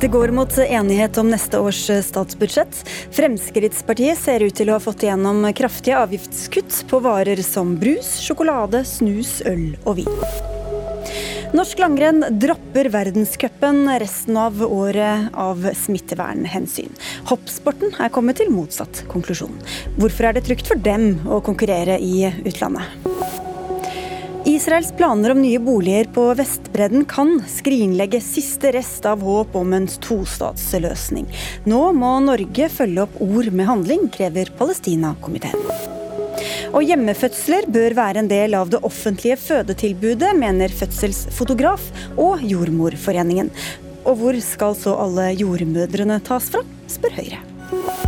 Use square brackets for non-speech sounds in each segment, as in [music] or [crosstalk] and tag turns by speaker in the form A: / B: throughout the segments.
A: Det går mot enighet om neste års statsbudsjett. Fremskrittspartiet ser ut til å ha fått igjennom kraftige avgiftskutt på varer som brus, sjokolade, snus, øl og vin. Norsk langrenn dropper verdenscupen resten av året av smittevernhensyn. Hoppsporten er kommet til motsatt konklusjon. Hvorfor er det trygt for dem å konkurrere i utlandet? Israels planer om nye boliger på Vestbredden kan skrinlegge siste rest av håp om en tostatsløsning. Nå må Norge følge opp ord med handling, krever Palestina-komiteen. Og hjemmefødsler bør være en del av det offentlige fødetilbudet, mener fødselsfotograf og Jordmorforeningen. Og hvor skal så alle jordmødrene tas fra, spør Høyre.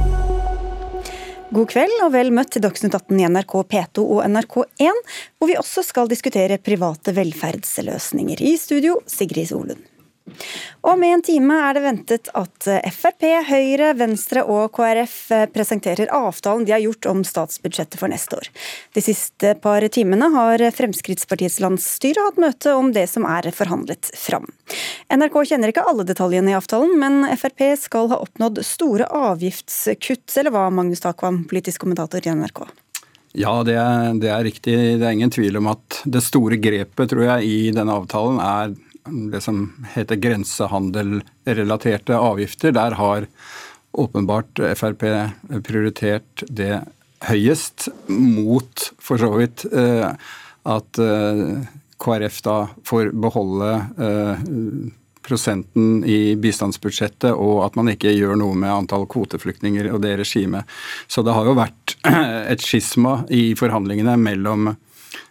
A: God kveld og vel møtt til Dagsnytt 18 i NRK P2 og NRK1, hvor vi også skal diskutere private velferdsløsninger. I studio, Sigrid Solund. Om en time er det ventet at Frp, Høyre, Venstre og KrF presenterer avtalen de har gjort om statsbudsjettet for neste år. De siste par timene har Fremskrittspartiets landsstyre hatt møte om det som er forhandlet fram. NRK kjenner ikke alle detaljene i avtalen, men Frp skal ha oppnådd store avgiftskutt, eller hva, Magnus Takvam, politisk kommentator i NRK?
B: Ja, det er, det er riktig. Det er ingen tvil om at det store grepet, tror jeg, i denne avtalen er det som heter grensehandelrelaterte avgifter. Der har åpenbart Frp prioritert det høyest, mot for så vidt eh, at eh, KrF da får beholde eh, prosenten i bistandsbudsjettet, og at man ikke gjør noe med antall kvoteflyktninger og det regimet. Så det har jo vært [clears throat] et skisma i forhandlingene mellom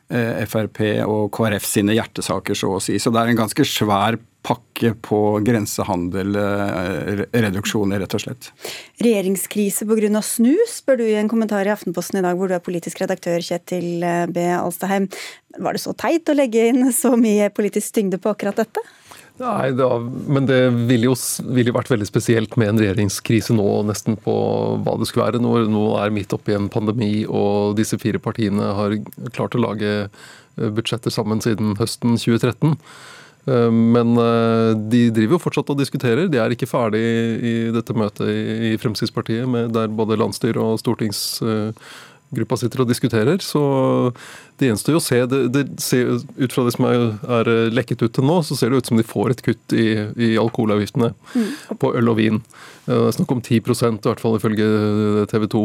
B: Frp og KrF sine hjertesaker, så å si. Så det er en ganske svær pakke på grensehandelreduksjoner, reduksjoner, rett og slett.
A: Regjeringskrise pga. snus, spør du i en kommentar i Aftenposten i dag, hvor du er politisk redaktør, Kjetil eh, B. Alstaheim. Var det så teit å legge inn så mye politisk tyngde på akkurat dette?
C: Nei, da, men det ville jo, vil jo, vært veldig spesielt med en regjeringskrise nå, nesten på hva det skulle være. Nå, nå er midt oppi en pandemi, og disse fire partiene har klart å lage eh, budsjetter sammen siden høsten 2013. Eh, men eh, de driver jo fortsatt og diskuterer. De er ikke ferdig i dette møtet i Fremskrittspartiet, der både landsstyre og stortingsgruppa sitter og diskuterer. Så det gjenstår jo å se. Det, det ser, ut fra det som er, er, lekket ut til nå, så ser det ut som de får et kutt i, i alkoholavgiftene mm. på øl og vin. Det er snakk om 10% i hvert fall ifølge TV 2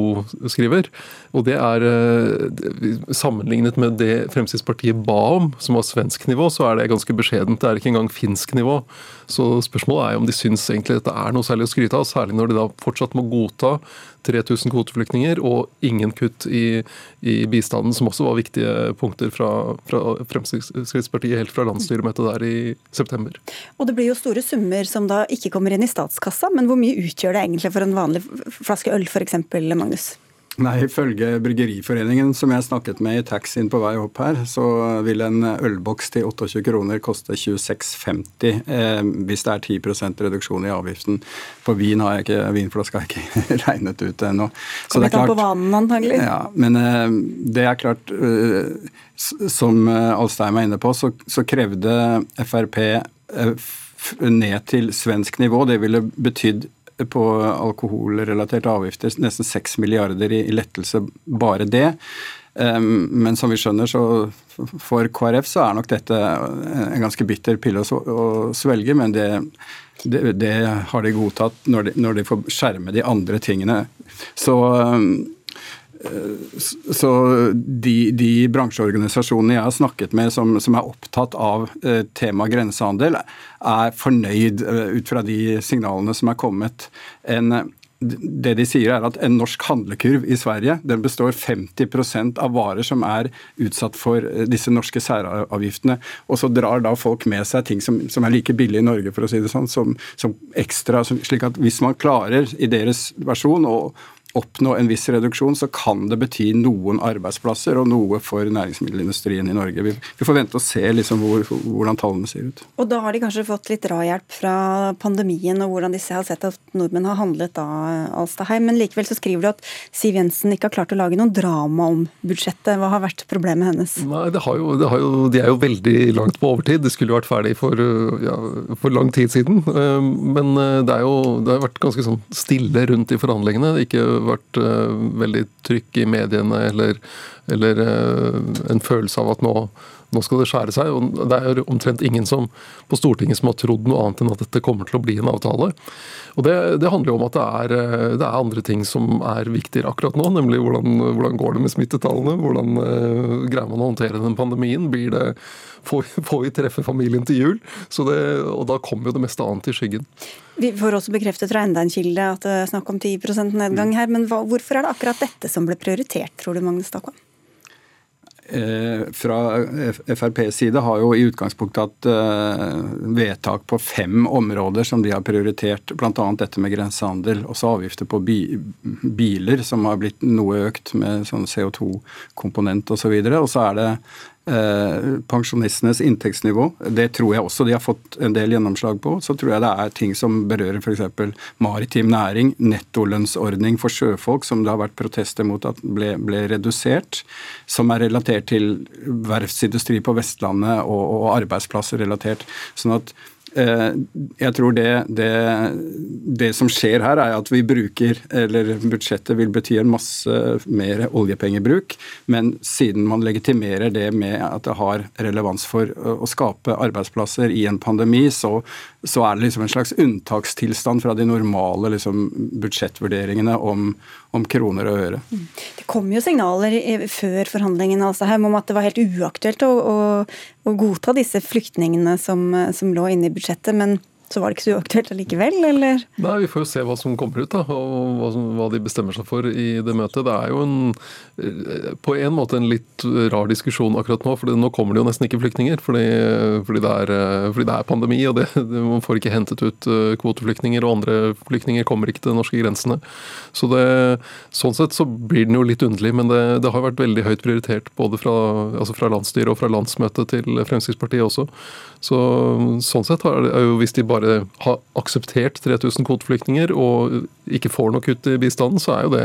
C: skriver. Og det er eh, Sammenlignet med det Fremskrittspartiet ba om, som var svensk nivå, så er det ganske beskjedent. Det er ikke engang finsk nivå. Så spørsmålet er om de syns egentlig dette er noe særlig å skryte av, særlig når de da fortsatt må godta 3000 kvoteflyktninger og ingen kutt i, i bistanden, som også var viktige punkter fra, fra Fremskrittspartiet helt fra landsstyremøtet der i september.
A: Og Det blir jo store summer som da ikke kommer inn i statskassa, men hvor mye utgjør det egentlig for en vanlig flaske øl f.eks., Magnus?
B: Nei, Ifølge Bryggeriforeningen, som jeg snakket med i taxien på vei opp her, så vil en ølboks til 28 kroner koste 26,50 eh, hvis det er 10% reduksjon i avgiften. På vin har jeg ikke, vinflaska har jeg ikke [laughs] regnet ut ennå.
A: Kommer det an på vanen, antagelig.
B: Ja, men eh, det er klart eh, Som eh, Alstein var inne på, så, så krevde Frp eh, ned til svensk nivå. Det ville betydd på alkoholrelaterte avgifter nesten 6 milliarder i lettelse, bare det. Men som vi skjønner, så for KrF så er nok dette en ganske bitter pille å svelge, men det, det, det har de godtatt når de, når de, får skjerme de andre tingene. Så så de, de, bransjeorganisasjonene jeg har snakket med som, som er opptatt av eh, temaet grensehandel, er fornøyd eh, ut fra de signalene som er kommet. En, det de sier er at En norsk handlekurv i Sverige den består 50% av varer som er utsatt for eh, disse norske særavgiftene. Og så drar da folk med seg ting som, som er like billig i Norge for å si det sånn, som, som ekstra. slik at Hvis man klarer i deres versjon å oppnå en viss reduksjon, så kan det bety noen arbeidsplasser og noe for næringsmiddelindustrien i Norge. Vi, vi får vente og se liksom hvor, hvordan tallene ser ut.
A: Og da har de kanskje fått litt drahjelp fra pandemien og hvordan disse har sett at nordmenn har handlet da, Alstaheim. Men likevel så skriver du at Siv Jensen ikke har klart å lage noe drama om budsjettet. Hva har vært problemet hennes?
C: Nei, det har jo, det har jo, De er jo veldig langt på overtid. Det skulle jo vært ferdig for, ja, for lang tid siden. Eh, men eh, det, er jo, det har vært ganske sånn stille rundt i forhandlingene. Ikke vært uh, veldig trykk i mediene eller, eller uh, en følelse av at nå, nå, skal det skjære seg. og Det er omtrent ingen som på Stortinget som har trodd noe annet enn at dette kommer til å bli en avtale. Og Det, det handler jo om at det er, eh, det er, andre ting som er viktigere akkurat nå. Nemlig hvordan, hvordan går det med smittetallene? Hvordan uh, greier man å håndtere den pandemien? Blir det, får, [laughs] får vi treffe familien til jul? Det, og Da kommer jo det meste annet i skyggen.
A: Vi får også bekreftet fra enda en kilde at det er snakk om 10% nedgang her. Men hva, hvorfor er det akkurat dette som ble prioritert, tror du, Magnus Takvam?
B: Eh, fra FrPs side har jo i utgangspunktet hatt eh, vedtak på fem områder som de har prioritert, bl.a. dette med grensehandel. Også avgifter på bi biler, som har blitt noe økt med sånn CO2-komponent osv. Og, så og så er det Eh, pensjonistenes inntektsnivå. Det tror jeg også de har fått en del gjennomslag på. Så tror jeg det er ting som berører f.eks. maritim næring, nettolønnsordning for sjøfolk, som det har vært protester mot at ble, ble redusert. Som er relatert til verftsindustri på Vestlandet og, og arbeidsplasser relatert. sånn at Eh, jeg tror det, det, det, som skjer her, er at vi bruker, eller budsjettet vil bety en masse mer oljepengebruk, men siden man legitimerer det med at det har relevans for å skape arbeidsplasser i en pandemi, så, så er det liksom en slags unntakstilstand fra de normale liksom, budsjettvurderingene om, om, kroner og øre. Mm.
A: Det kom jo signaler før forhandlingene altså om at det var helt uaktuelt å, å, å godta disse flyktningene som, som lå inne i budsjettet. men så var det ikke så uaktuelt allikevel, eller?
C: Nei, vi får jo se hva som kommer ut, da, og hva, som, hva, de bestemmer seg for i det møtet. Det er jo en, eh, på en måte en litt rar diskusjon akkurat nå, for nå kommer det jo nesten ikke flyktninger. Fordi, fordi, det, er, eh, fordi det, er, pandemi, og det, man får ikke hentet ut eh, kvoteflyktninger. Og andre flyktninger kommer ikke til de norske grensene. Så det, sånn sett så blir den jo litt underlig, men det, det har vært veldig høyt prioritert både fra, altså fra landsstyret og fra landsmøtet til Fremskrittspartiet også. Så sånn sett er jo, hvis de bare bare har akseptert 3000 kvoteflyktninger og ikke får noe kutt i bistanden, så er jo det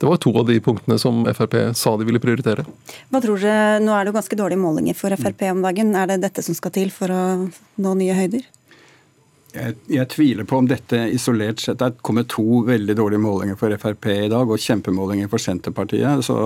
C: Det var to av de punktene som Frp sa de ville prioritere.
A: Hva tror dere, Nå er det jo ganske dårlige målinger for Frp om dagen. Er det dette som skal til for å nå nye høyder?
B: Jeg, jeg, tviler på om dette isolert sett er kommet to veldig dårlige målinger for Frp i dag, og kjempemålinger for Senterpartiet. Så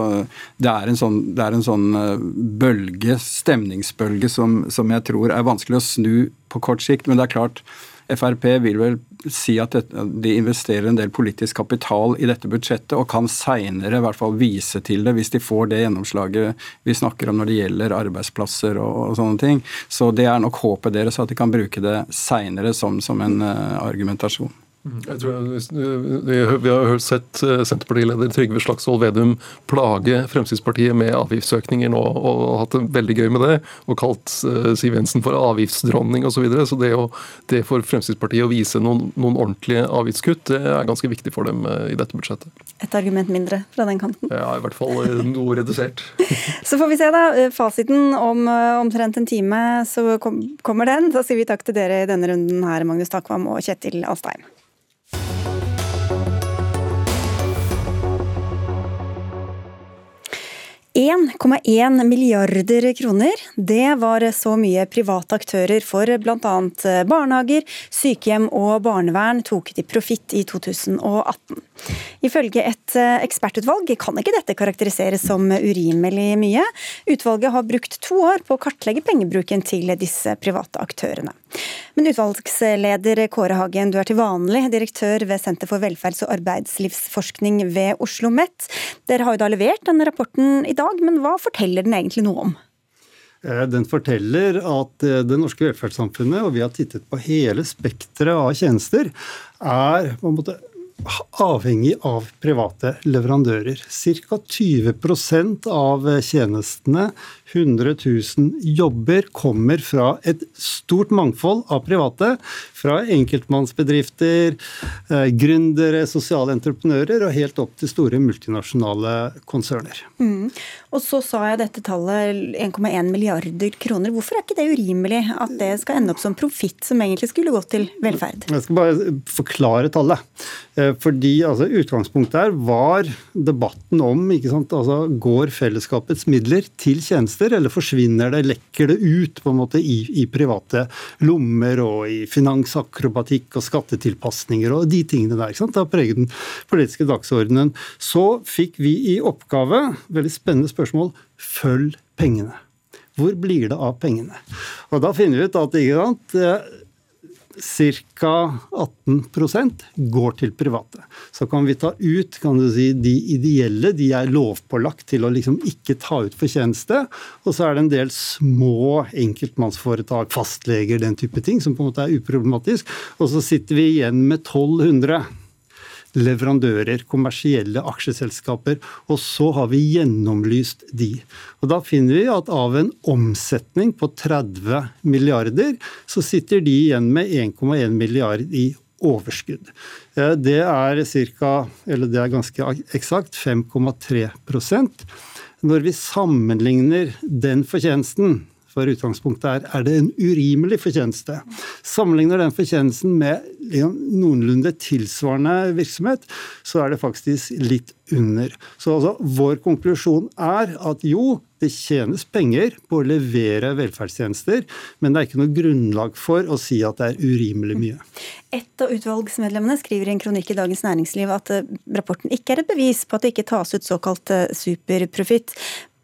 B: det er en sånn, er en sånn eh, bølge, stemningsbølge, som, som, jeg tror er vanskelig å snu på kort sikt. Men det er klart, Frp vil vel si at de investerer en del politisk kapital i dette budsjettet, og kan seinere i hvert fall vise til det hvis de får det gjennomslaget vi snakker om når det gjelder arbeidsplasser og, og sånne ting. Så det er nok håpet deres at de kan bruke det seinere som, som en uh, argumentasjon.
C: Jeg tror Vi har sett eh, Senterpartileder Trygve Slagsvold Vedum plage Fremskrittspartiet med avgiftsøkninger nå, og hatt det veldig gøy med det. Og kalt eh, Siv Jensen for avgiftsdronning osv. Så, videre. så det, å, det for Fremskrittspartiet å vise noen, noen, ordentlige avgiftskutt, det er ganske viktig for dem eh, i dette budsjettet.
A: Et argument mindre fra den kanten?
C: Ja, i hvert fall noe redusert. [laughs]
A: så får vi se, da. Fasiten om omtrent en time så kommer den. Da sier vi takk til dere i denne runden her, Magnus Takvam og Kjetil Alstheim. 1,1 milliarder kroner. Det var så mye private aktører for bl.a. barnehager, sykehjem og barnevern tok i profitt i 2018. Ifølge et ekspertutvalg kan ikke dette karakteriseres som urimelig mye. Utvalget har brukt to år på å kartlegge pengebruken til disse private aktørene. Men utvalgsleder Kåre Hagen, du er til vanlig direktør ved Senter for velferds- og arbeidslivsforskning ved Oslo OsloMet. Dere har jo da levert denne rapporten i dag, men hva forteller den egentlig noe om?
D: Eh, den forteller at eh, det norske velferdssamfunnet, og vi har tittet på hele spekteret av tjenester, er på en måte avhengig av private leverandører. Ca. 20% av tjenestene 100 000 jobber kommer fra et stort mangfold av private. Fra enkeltmannsbedrifter, eh, gründere, sosiale entreprenører og helt opp til store multinasjonale konserner.
A: Mm. Og så sa jeg dette tallet 1,1 milliarder kroner. Hvorfor er ikke det urimelig at det skal ende opp som profitt, som egentlig skulle gått til velferd?
D: Jeg skal bare forklare tallet. Eh, fordi altså, Utgangspunktet her var debatten om ikke sant, altså, går fellesskapets midler til tjenester, eller forsvinner det, lekker det ut på en måte i, i private lommer og i finansakrobatikk og skattetilpasninger og de tingene der. ikke sant, Det har preget den politiske dagsordenen. Så fikk vi i oppgave, veldig spennende spørsmål, følg pengene. Hvor blir det av pengene? Og Da finner vi ut at ikke sant, ca. 18% går til private. Så kan vi ta ut kan du si, de ideelle, de er lovpålagt til å liksom ikke ta ut fortjeneste. Og så er det en del små enkeltmannsforetak, fastleger, den type ting, som på en måte er uproblematisk. Og så sitter vi igjen med 1200 leverandører, kommersielle aksjeselskaper. Og så har vi gjennomlyst de. Og Da finner vi at av en omsetning på 30 milliarder, så sitter de igjen med 1,1 milliard i overskudd. Det er cirka, det er ganske eksakt 5,3% Når vi sammenligner den fortjenesten for utgangspunktet er er det en urimelig fortjeneste. Sammenligner den fortjenesten med noenlunde tilsvarende virksomhet, så er det faktisk litt under. Så altså, vår konklusjon er at jo, det tjenes penger på å levere velferdstjenester, men det er ikke noe grunnlag for å si at det er urimelig mye.
A: Et av utvalgsmedlemmene skriver i en kronikk i Dagens Næringsliv at eh, rapporten ikke er et bevis på at det ikke tas ut såkalt eh, superprofitt.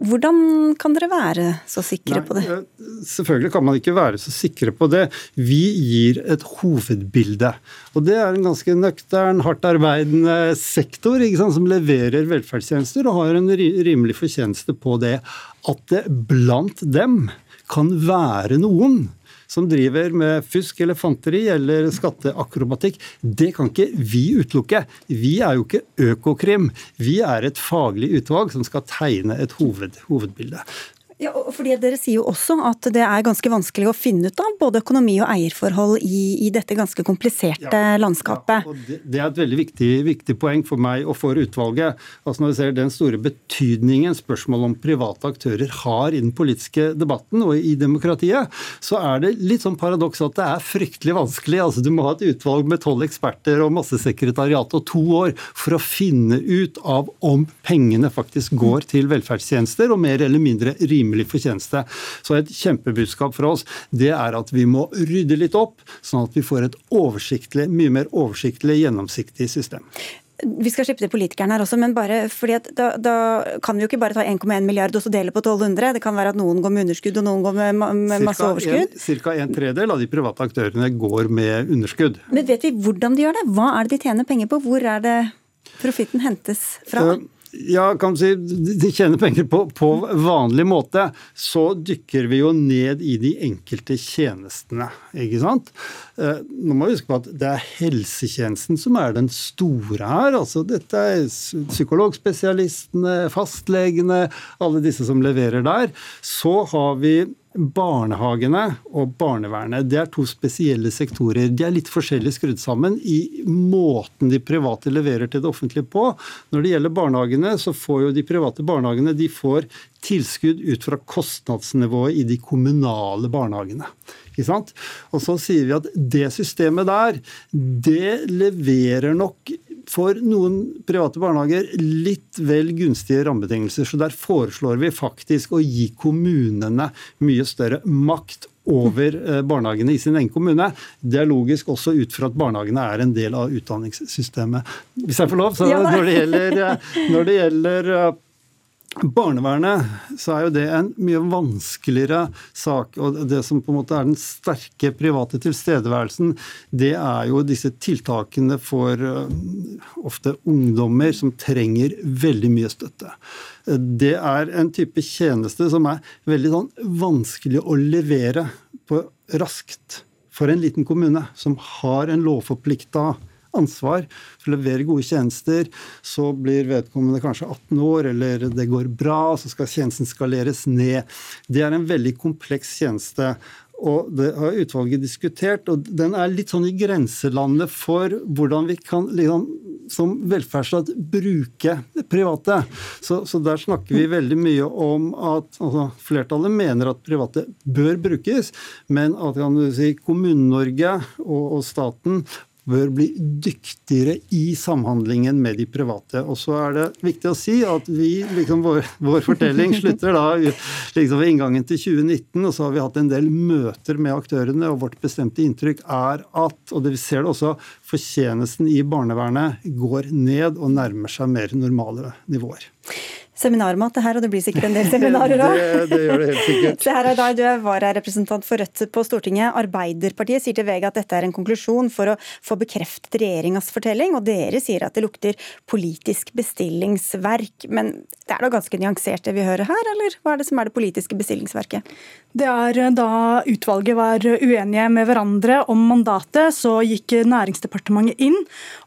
A: Hvordan kan dere være så sikre Nei, på det?
D: Selvfølgelig kan man ikke være så sikre på det. Vi gir et hovedbilde. Og det er en ganske nøktern, hardt arbeidende sektor sant, som leverer velferdstjenester og har en rimelig fortjeneste på det. At det blant dem kan være noen som driver med fusk eller fanteri eller skatteakrobatikk, det kan ikke vi utelukke. Vi er jo ikke Økokrim. Vi er et faglig utvalg som skal tegne et hoved, hovedbilde.
A: Ja, fordi Dere sier jo også at det er ganske vanskelig å finne ut av både økonomi og eierforhold i, i dette ganske kompliserte ja, landskapet.
D: Ja, og det, det, er et veldig viktig, viktig, poeng for meg og for utvalget. Altså Når vi ser den store betydningen spørsmålet om private aktører har i den politiske debatten og i demokratiet, så er det litt sånn paradoks at det er fryktelig vanskelig. Altså Du må ha et utvalg med tolv eksperter og masse sekretariat og to år for å finne ut av om pengene faktisk går til velferdstjenester og mer eller mindre rimelig rimelig fortjeneste. Så et kjempebudskap fra oss det er at vi må rydde litt opp, sånn at vi får et oversiktlig, mye mer oversiktlig, gjennomsiktig system.
A: Vi skal slippe til politikerne her også, men bare fordi da, da, kan vi jo ikke bare ta 1,1 milliard og så dele på 1200. Det kan være at noen går med underskudd og noen går med, med masse overskudd.
D: Ca. en tredel av de private aktørene går med underskudd.
A: Men vet vi hvordan de gjør det? Hva er det de tjener penger på? Hvor er det profitten hentes fra? Uh,
D: ja, kan si, de tjener penger på, på, vanlig måte, så dykker vi jo ned i de enkelte tjenestene. ikke sant? Eh, nå må vi huske på at det er helsetjenesten som er den store her. altså Dette er psykologspesialistene, fastlegene, alle disse som leverer der. Så har vi Barnehagene og barnevernet det er to spesielle sektorer. De er litt forskjellig skrudd sammen i måten de private leverer til det offentlige på. Når det gjelder barnehagene, så får jo de private barnehagene de får tilskudd ut fra kostnadsnivået i de kommunale barnehagene. Ikke sant? Og så sier vi at det systemet der, det leverer nok for noen private barnehager litt vel gunstige rammebetingelser. Så der foreslår vi faktisk å gi kommunene mye større makt over eh, barnehagene i sin egen kommune. Det er logisk også ut fra at barnehagene er en del av utdanningssystemet. Hvis jeg får lov, så når det gjelder, eh, når det gjelder eh, Barnevernet så er jo det en mye vanskeligere sak. og Det som på en måte er den sterke private tilstedeværelsen, det er jo disse tiltakene for eh, ofte ungdommer som trenger veldig mye støtte. Det er en type tjeneste som er veldig sånn vanskelig å levere på raskt for en liten kommune som har en lovforplikta ansvar for å levere gode tjenester. Så blir vedkommende kanskje 18 år, eller det går bra, så skal tjenesten skaleres ned. Det er en veldig kompleks tjeneste. Og det har utvalget diskutert, og den er litt sånn i grenselandet for hvordan vi kan liksom, som velferdsstat bruke private. Så, så, der snakker vi veldig mye om at altså, flertallet mener at private bør brukes, men at si, Kommune-Norge og, og staten bør bli dyktigere i samhandlingen med de private. Og så er det viktig å si at vi, liksom vår, vår fortelling [laughs] slutter da liksom ved inngangen til 2019, og så har vi hatt en del møter med aktørene, og vårt bestemte inntrykk er at, og det vi ser det også, fortjenesten i barnevernet går ned og nærmer seg mer normale nivåer
A: seminarmat det her, og det blir sikkert en del seminarer
D: òg. [laughs] det, det gjør det helt sikkert. [laughs]
A: Se her, Aydar, du er vararepresentant for Rødt på Stortinget. Arbeiderpartiet sier til VG at dette er en konklusjon for å få bekreftet regjeringas fortelling, og dere sier at det lukter politisk bestillingsverk. Men det er da ganske nyansert det vi hører her, eller hva er det som er det politiske bestillingsverket?
E: Det er eh, da utvalget var uenige med hverandre om mandatet, så gikk Næringsdepartementet inn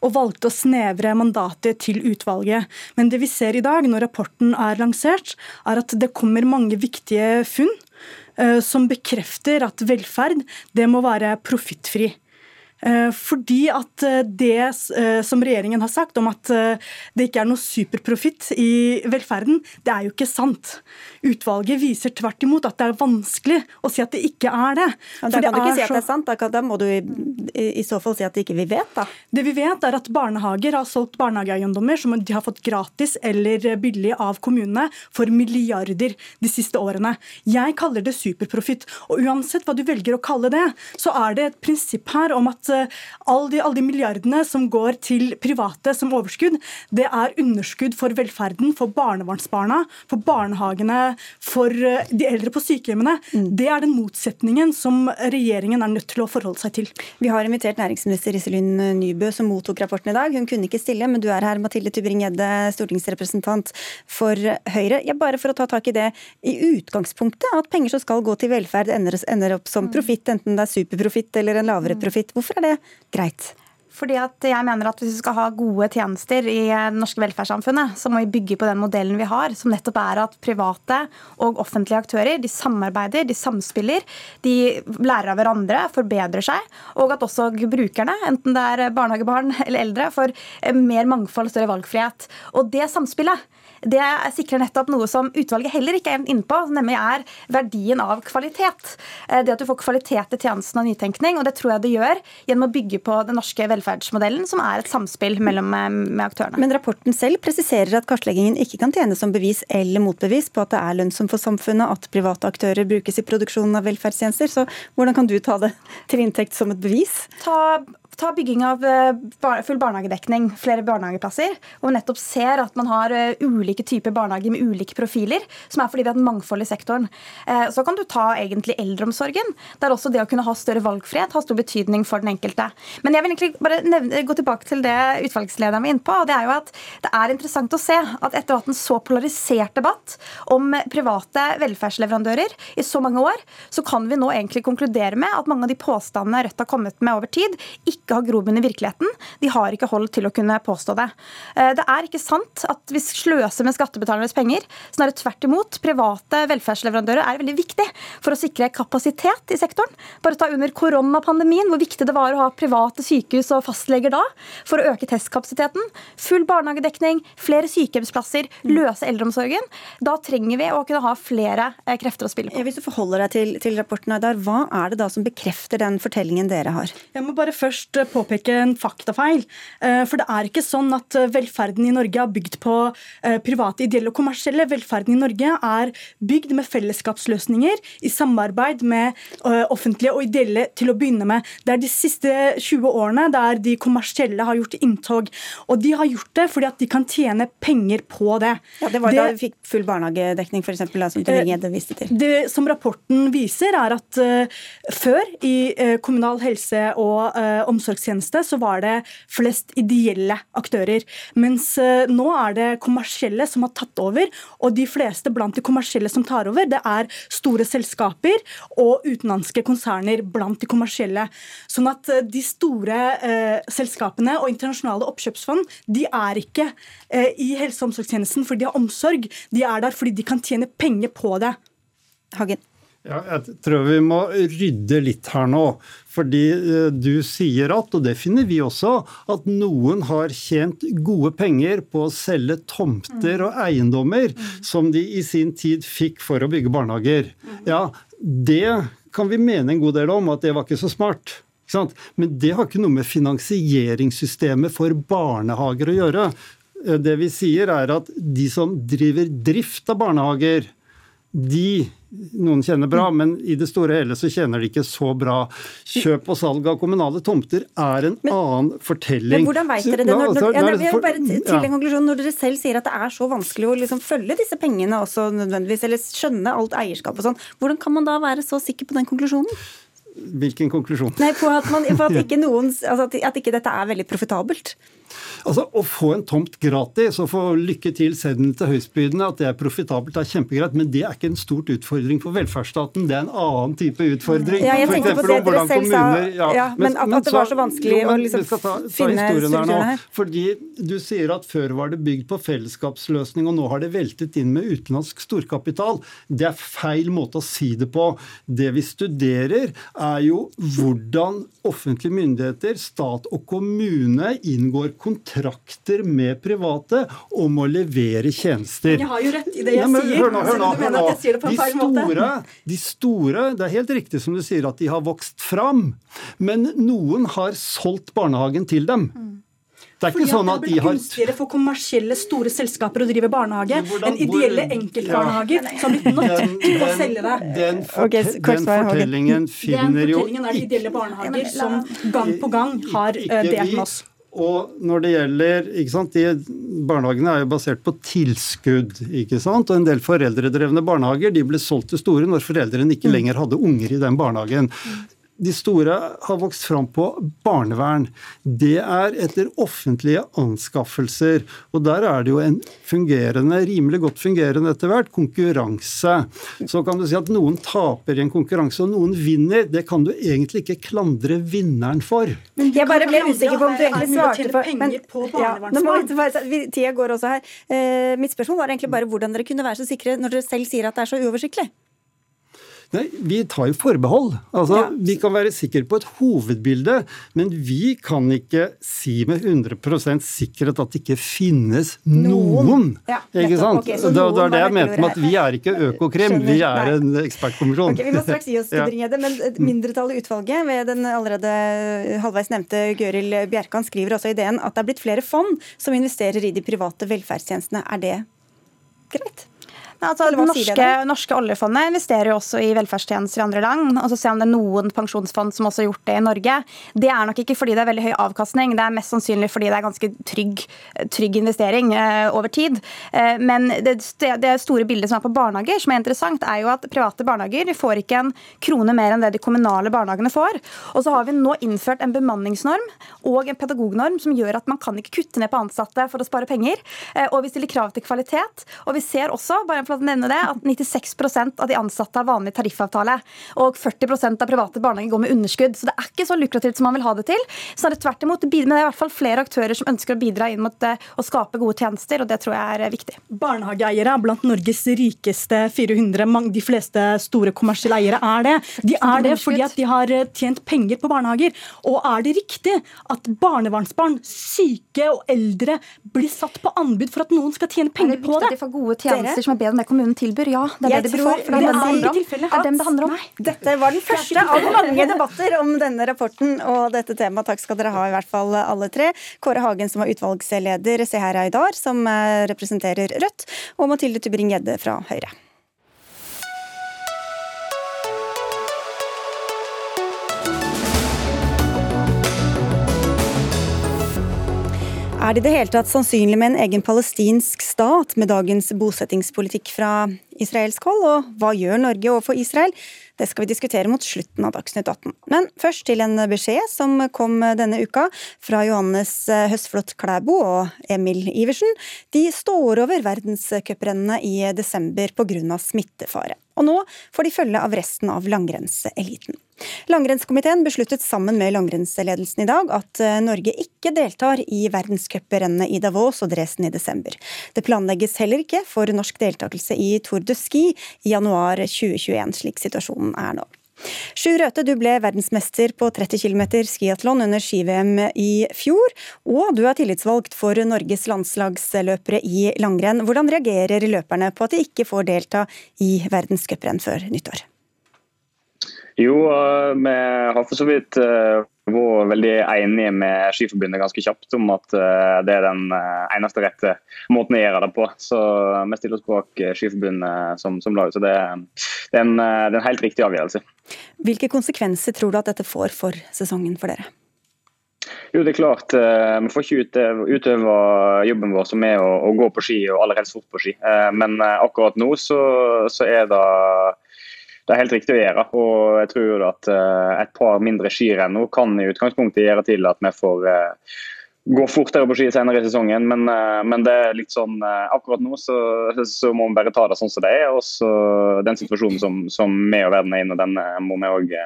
E: og valgte å snevre mandatet til utvalget. Men det vi ser i dag, når rapporten er lansert, er at det kommer mange viktige funn eh, som bekrefter at velferd det må være profittfri. Eh, fordi at eh, det eh, som regjeringen har sagt om at det ikke er noe superprofitt i velferden, det er jo ikke sant. Utvalget viser tvert imot at det er vanskelig å si at det ikke er det.
A: Ja, da kan du ikke si at det er sant, da, da må du i, i, så fall si at det ikke vi vet, da.
E: Det vi vet er at barnehager har solgt barnehageeiendommer som de har fått gratis eller billig av kommunene for milliarder de siste årene. Jeg kaller det superprofitt. Og uansett hva du velger å kalle det, så er det et prinsipp her om at Eh, alle de, all de milliardene som går til private som overskudd, det er underskudd for velferden, for barnevernsbarna, for barnehagene, for eh, de eldre på sykehjemmene. Mm. Det er den motsetningen som regjeringen er nødt til å forholde seg til.
A: Vi har invitert næringsminister Iselin Nybø, som mottok rapporten i dag. Hun kunne ikke stille, men du er her, Mathilde Tybring-Gjedde, stortingsrepresentant for Høyre. Ja, bare for å ta tak i det. I utgangspunktet, at penger som skal gå til velferd, ender, ender opp som mm. profitt, enten det er superprofitt eller en lavere mm. profitt. Hvorfor er det greit?
F: Fordi at jeg mener at Hvis vi skal ha gode tjenester i det norske velferdssamfunnet, så må vi bygge på den modellen vi har, som nettopp er at private og offentlige aktører de samarbeider, de samspiller, de lærer av hverandre, forbedrer seg, og at også brukerne, enten det er barnehagebarn [laughs] eller eldre, får mer mangfold og større valgfrihet. Og det samspillet det sikrer nettopp noe som utvalget heller ikke er inne på, nemlig er verdien av kvalitet. Eh, det at du får kvalitet i tjenesten og nytenkning, og det tror jeg det gjør gjennom å bygge på den norske velferdsmodellen, som er et samspill mellom eh, med aktørene.
A: Men rapporten selv presiserer at kartleggingen ikke kan tjene som bevis eller motbevis på at det er lønnsomt for samfunnet at private aktører brukes i produksjonen av velferdstjenester. Så hvordan kan du ta det til inntekt som et bevis?
F: Ta Ta bygging av eh, full barnehagedekning, flere barnehageplasser, man nettopp ser at man har eh, ulike typer barnehager med ulike profiler, som er fordi vi har et mangfold i sektoren. Eh, så kan du ta egentlig eldreomsorgen, der også det å kunne ha større valgfrihet har stor betydning for den enkelte. Men jeg vil egentlig bare nevne, gå tilbake til det utvalgslederen var inne på, og det er jo at det er interessant å se at etter å ha hatt en så polarisert debatt om private velferdsleverandører i så mange år, så kan vi nå egentlig konkludere med at mange av de påstandene Rødt har kommet med over tid, ikke ikke har grobunn i virkeligheten. De har ikke hold til å kunne påstå det. Eh, det er ikke sant at vi sløser med skattebetalernes penger. Snarere tvert imot. Private velferdsleverandører er veldig viktig for å sikre kapasitet i sektoren. Bare ta under koronapandemien, hvor viktig det var å ha private sykehus og fastleger da for å øke testkapasiteten. Full barnehagedekning, flere sykehjemsplasser, løse eldreomsorgen. Da trenger vi å kunne ha flere eh, krefter å spille på.
A: Hvis du forholder deg til, til rapporten, Aydar, hva er det da som bekrefter den fortellingen dere har?
E: Jeg må bare først påpeke en faktafeil. Eh, for det er ikke sånn at eh, velferden i Norge er bygd på eh, private, ideelle og kommersielle. Velferden i Norge er bygd med fellesskapsløsninger i samarbeid med offentlige og ideelle til å begynne med. Det er de siste 20 årene der de kommersielle har gjort inntog. Og de har gjort det fordi at de kan tjene penger på det.
A: Ja, Det var det, da vi fikk full barnehagedekning, f.eks., som Tybring-Gjedde viste til.
E: Det som rapporten viser, er at før, i kommunal helse- og omsorg omsorgstjeneste så var det flest ideelle aktører. Mens eh, nå er det kommersielle som har tatt over. Og de fleste blant de kommersielle som tar over, det er store selskaper og utenlandske konserner blant de kommersielle. Sånn at eh, de store eh, selskapene og internasjonale oppkjøpsfond de er ikke eh, i helse- og omsorgstjenesten fordi de har omsorg. De er der fordi de kan tjene penger på det.
A: Hagen.
D: Ja, jeg tror vi må rydde litt her nå. Fordi eh, du sier at, og det finner vi også, at noen har tjent gode penger på å selge tomter og eiendommer som de i sin tid fikk for å bygge barnehager. Ja, det kan vi mene en god del om, at det var ikke så smart. Ikke? Men det har ikke noe med finansieringssystemet for barnehager å gjøre. Eh, Det vi sier er at de som driver drift av barnehager, de noen kjenner bra, men i det store og hele så kjenner de ikke så bra. Kjøp og salg av kommunale tomter er en annen fortelling.
A: Men hvordan vet dere det? Når, Når,
D: når,
A: ja, bare til en konklusjon. Når dere selv sier at det er så vanskelig å liksom følge disse pengene også nødvendigvis, eller skjønne alt eierskap og sånn, hvordan kan man da være så sikker på den konklusjonen?
D: Hvilken konklusjon?
A: Nei, på at, man, på at, [laughs] ikke, noen, altså at, at ikke dette er veldig profitabelt.
D: Altså, Å få en tomt gratis og få lykke til seddelen til høystbydende, at det er profitabelt, er kjempegreit, men det er ikke en stort utfordring for velferdsstaten. Det er en annen type utfordring.
A: Ja, jeg tenkte på det dere selv sa,
D: kommuner-
A: ja, men at- at det var så vanskelig
D: jo, men
A: å liksom
D: ta, ta
A: finne strukturene her.
D: Fordi du sier at før var det bygd på fellesskapsløsning, og nå har det veltet inn med utenlandsk storkapital. Det er feil måte å si det på. Det vi studerer, er jo hvordan offentlige myndigheter, stat og kommune inngår kontrakter med private om å levere tjenester.
E: Men Jeg har jo rett i det jeg
D: Nei, men
E: sier.
D: Hør nå, hør nå. Hør nå.
E: sier
D: De store, de store, Det er helt riktig som du sier at de har vokst fram, men noen har solgt barnehagen til dem. Det er
E: Fordi
D: ikke sånn at de
E: har
D: Det
E: blitt
D: har
E: gunstigere for kommersielle store selskaper å drive barnehage
D: hvordan-
E: enn ideelle
D: hvor-
E: enkeltbarnehager som har blitt nødt til å selge det.
D: den,
A: for... okay,
D: den fortellingen finner jo
E: fortellingen er de ideelle barnehager
F: la-
E: som gang på gang har eh, delt med oss.
D: Og når det gjelder ikke sant, de Barnehagene er jo basert på tilskudd. ikke sant, og En del foreldredrevne barnehager de ble solgt til store når foreldrene ikke lenger hadde unger i den barnehagen. De store har vokst fram på barnevern. Det er etter offentlige anskaffelser. Og der er det jo en fungerende, rimelig godt fungerende etter hvert, konkurranse. Så kan du si at noen taper i en konkurranse, og noen vinner. Det kan du egentlig ikke klandre vinneren for.
A: Jeg bare ble usikker på om du egentlig svarte på
E: men,
A: ja, nå Tida går også her. Eh, mitt spørsmål var egentlig bare hvordan dere kunne være så sikre når dere selv sier at det er så uoversiktlig.
D: Nei, Vi tar jo forbehold. Altså,
A: Ja.
D: Vi kan være sikre på et hovedbilde, men vi kan ikke si med 100% sikkerhet at det ikke finnes noen.
A: Ja,
D: ikke sant?
A: Okay,
D: det,
A: da
D: er det jeg mente med at vi er ikke Økokrim, vi er en ekspertkommisjon.
A: Okay, vi må straks gi oss,
D: til
A: Tybring-Gjedde, men mindretallet i utvalget ved den allerede halvveis nevnte Gøril Bjerkan skriver også i ideen at det er blitt flere fond som investerer i de private velferdstjenestene. Er det greit?
F: Nei, altså, det norske, norske oljefondet investerer jo også i velferdstjenester i andre land. og så se om det er noen pensjonsfond som også har gjort det i Norge. Det er nok ikke fordi det er veldig høy avkastning, det er mest sannsynlig fordi det er ganske trygg, trygg investering eh, over tid. Eh, men det, det store bildet som er på barnehager, som er interessant, er jo at private barnehager får ikke en krone mer enn det de kommunale barnehagene får. Og så har vi nå innført en bemanningsnorm og en pedagognorm som gjør at man kan ikke kutte ned på ansatte for å spare penger. Eh, og vi stiller krav til kvalitet. Og vi ser også, bare for å nevne det, at 96% av de ansatte har vanlig tariffavtale. Og 40% av private barnehager går med underskudd. Så det er ikke så lukrativt som man vil ha det til. Så er det tvert imot, men det er i hvert fall flere aktører som ønsker å bidra inn mot eh, å skape gode tjenester, og det tror jeg er viktig.
E: Barnehageeiere er blant Norges rikeste 400. De fleste store kommersielle eiere er det. De er det fordi at de har eh, tjent penger på barnehager. Og er det riktig at barnevernsbarn, syke og eldre blir satt på anbud for at noen skal tjene penger på
F: det
E: Er det
F: viktig at de får gode tjenester som er bedre enn det kommunen tilbyr? Ja, det er
A: Jeg
F: det de bør få. For det er
A: det
F: det det handler om.
E: tilfellet.
F: Dem det handler om.
A: Dette var den første av mange debatter om denne rapporten og dette temaet. Takk skal dere ha, i hvert fall alle tre. Kåre Hagen, som var utvalgsleder, Seher Aydar, som eh, representerer Rødt, og Mathilde Tybring-Gjedde fra Høyre. Er det i det hele tatt sannsynlig med en egen palestinsk stat med dagens bosettingspolitikk fra israelsk hold, og hva gjør Norge overfor Israel? Det skal vi diskutere mot slutten av Dagsnytt 18. Men først til en beskjed som kom denne uka fra Johannes Høsflot Klæbo og Emil Iversen. De står over verdenscuprennene i desember pga. smittefare. Og nå får de følge av resten av langrennseliten. Langrennskomiteen besluttet sammen med langrennsledelsen i dag at eh, Norge ikke deltar i verdenscuprennet i Davos og Dresden i desember. Det planlegges heller ikke for norsk deltakelse i Tour de Ski i januar 2021, slik situasjonen er nå. Sjur Røthe, du ble verdensmester på 30 km skiatlon under ski-VM i fjor, og du er tillitsvalgt for Norges landslagsløpere i langrenn. Hvordan reagerer løperne på at de ikke får delta i verdenscuprenn før nyttår?
G: Jo, eh, vi har for så vidt eh, vært veldig enige med Skiforbundet ganske kjapt om at eh, det er den eneste rette måten å gjøre det på. Så vi stiller oss bak Skiforbundet som, som lag. Så det, det, er en, det er en helt riktig avgjørelse.
A: Hvilke konsekvenser tror du at dette får for sesongen for dere?
G: Jo, det er klart. Vi får ikke utøve jobben vår som er å, å gå på ski, og aller helst fort på ski. Men akkurat nå så, så er det det er helt riktig å gjøre. og jeg tror at uh, Et par mindre skirenn nå kan i utgangspunktet gjøre til at vi får uh, gå fortere på ski senere i sesongen. Men, uh, men det er litt sånn akkurat nå så, så, må vi bare ta det sånn som det er. og så Den situasjonen som, som vi og verden er inne i, den må vi òg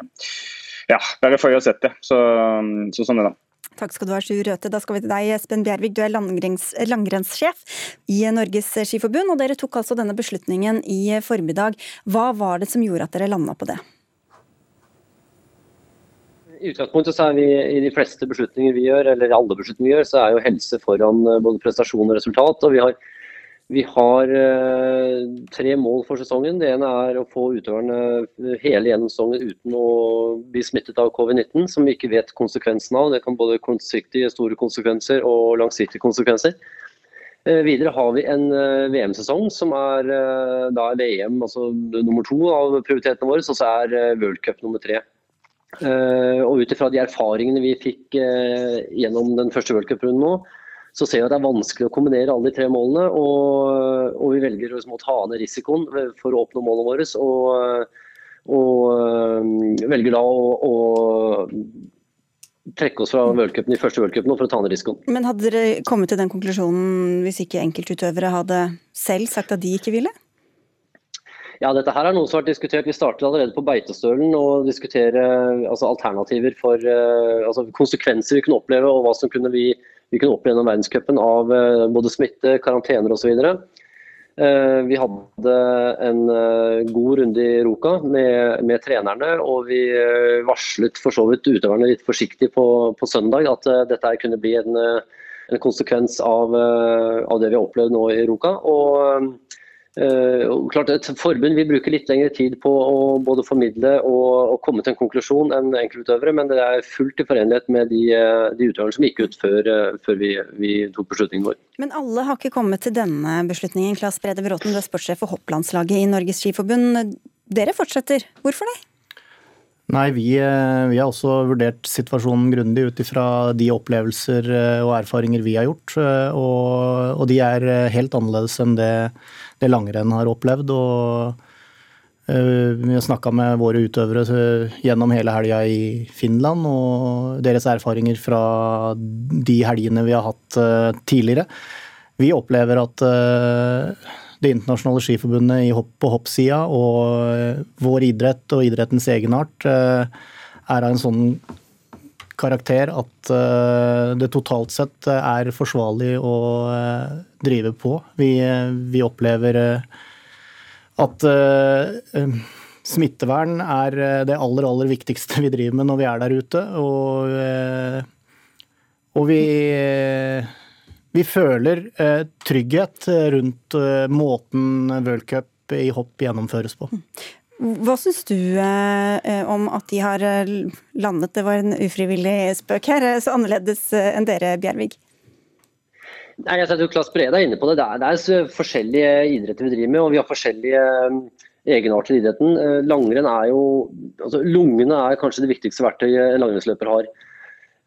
G: ja, bare føye oss etter. Så, så sånn er det.
A: Takk skal du ha, Sjur Røthe. Da skal vi til deg, Espen Bjervik. Du er langrennssjef i Norges Skiforbund, og dere tok altså denne beslutningen i formiddag. Hva var det som gjorde at dere landa på det?
H: I utgangspunktet så er vi i de fleste beslutninger vi gjør, eller alle beslutninger vi gjør, så er jo helse foran eh, både prestasjon og resultat. og vi har vi har eh, tre mål for sesongen. Det ene er å få utøverne hele gjennom sesongen uten å bli smittet av covid-19, som vi ikke vet konsekvensen av. Det kan både kortsiktige store konsekvenser og langsiktige konsekvenser. Eh, videre har vi en eh, VM-sesong som er da VM altså nummer to av prioritetene våre, og så er World Cup nummer tre. Og ut ifra de erfaringene vi fikk gjennom den første World Cup-runden nå, så ser vi at det er vanskelig å kombinere alle de tre målene. Og, og vi velger å ta ned risikoen for å oppnå målene våre. Og, og velger da å, å trekke oss fra worldcupen i første worldcupen for å ta ned risikoen.
A: Men hadde dere kommet til den konklusjonen hvis ikke enkeltutøvere hadde selv sagt at de ikke ville?
H: Ja, dette her er noe som har vært diskutert. Vi startet allerede på Beitostølen og diskutere altså, alternativer for uh, altså, konsekvenser vi kunne oppleve og hva som kunne vi vi kunne oppleve gjennom verdenscupen av eh, både smitte, karantener osv. Eh, vi hadde en eh, god runde i Roka med, med, trenerne, og vi varslet for så vidt utøverne litt forsiktig på, på søndag at dette kunne bli en, en konsekvens av, av, det vi har opplevd nå i Roka. Og klart Et forbund vil bruke litt lengre tid på å både formidle og, og komme til en konklusjon enn enkeltutøvere, men det er fullt i forenlighet med de, eh, de utøverne som gikk ut før, uh, før vi, vi, tok beslutningen vår.
A: Men alle har ikke kommet til denne beslutningen. Klas Brede Bråten, du er sportssjef for hopplandslaget i Norges Skiforbund. Dere fortsetter. Hvorfor det?
I: Nei, vi, vi, har også vurdert situasjonen grundig ut ifra de opplevelser og erfaringer vi har gjort. Og, og de er helt annerledes enn det det langrenn har opplevd. og eh, vi har snakka med våre utøvere eh, gjennom hele helga i Finland, og deres erfaringer fra de helgene vi har hatt eh, tidligere. Vi opplever at Det internasjonale skiforbundet på hoppsida og vår idrett og idrettens egenart er av en sånn karakter at eh, det totalt sett eh, er forsvarlig å eh, drive på. Vi, vi opplever at smittevern er det aller, aller viktigste vi driver med når vi er der ute. Og, og vi, vi føler trygghet rundt måten World Cup i hopp gjennomføres på.
A: Hva syns du eh, om at de har eh, landet, det var en ufrivillig spøk her, eh, så annerledes eh, enn dere, Bjervig?
H: Nei, jeg tror Klas Brede er inne på det. Det er, det er, forskjellige idretter vi driver med, og vi har forskjellige egenarter i idretten. Langrenn er jo altså Lungene er kanskje det viktigste verktøyet en langrennsløper har.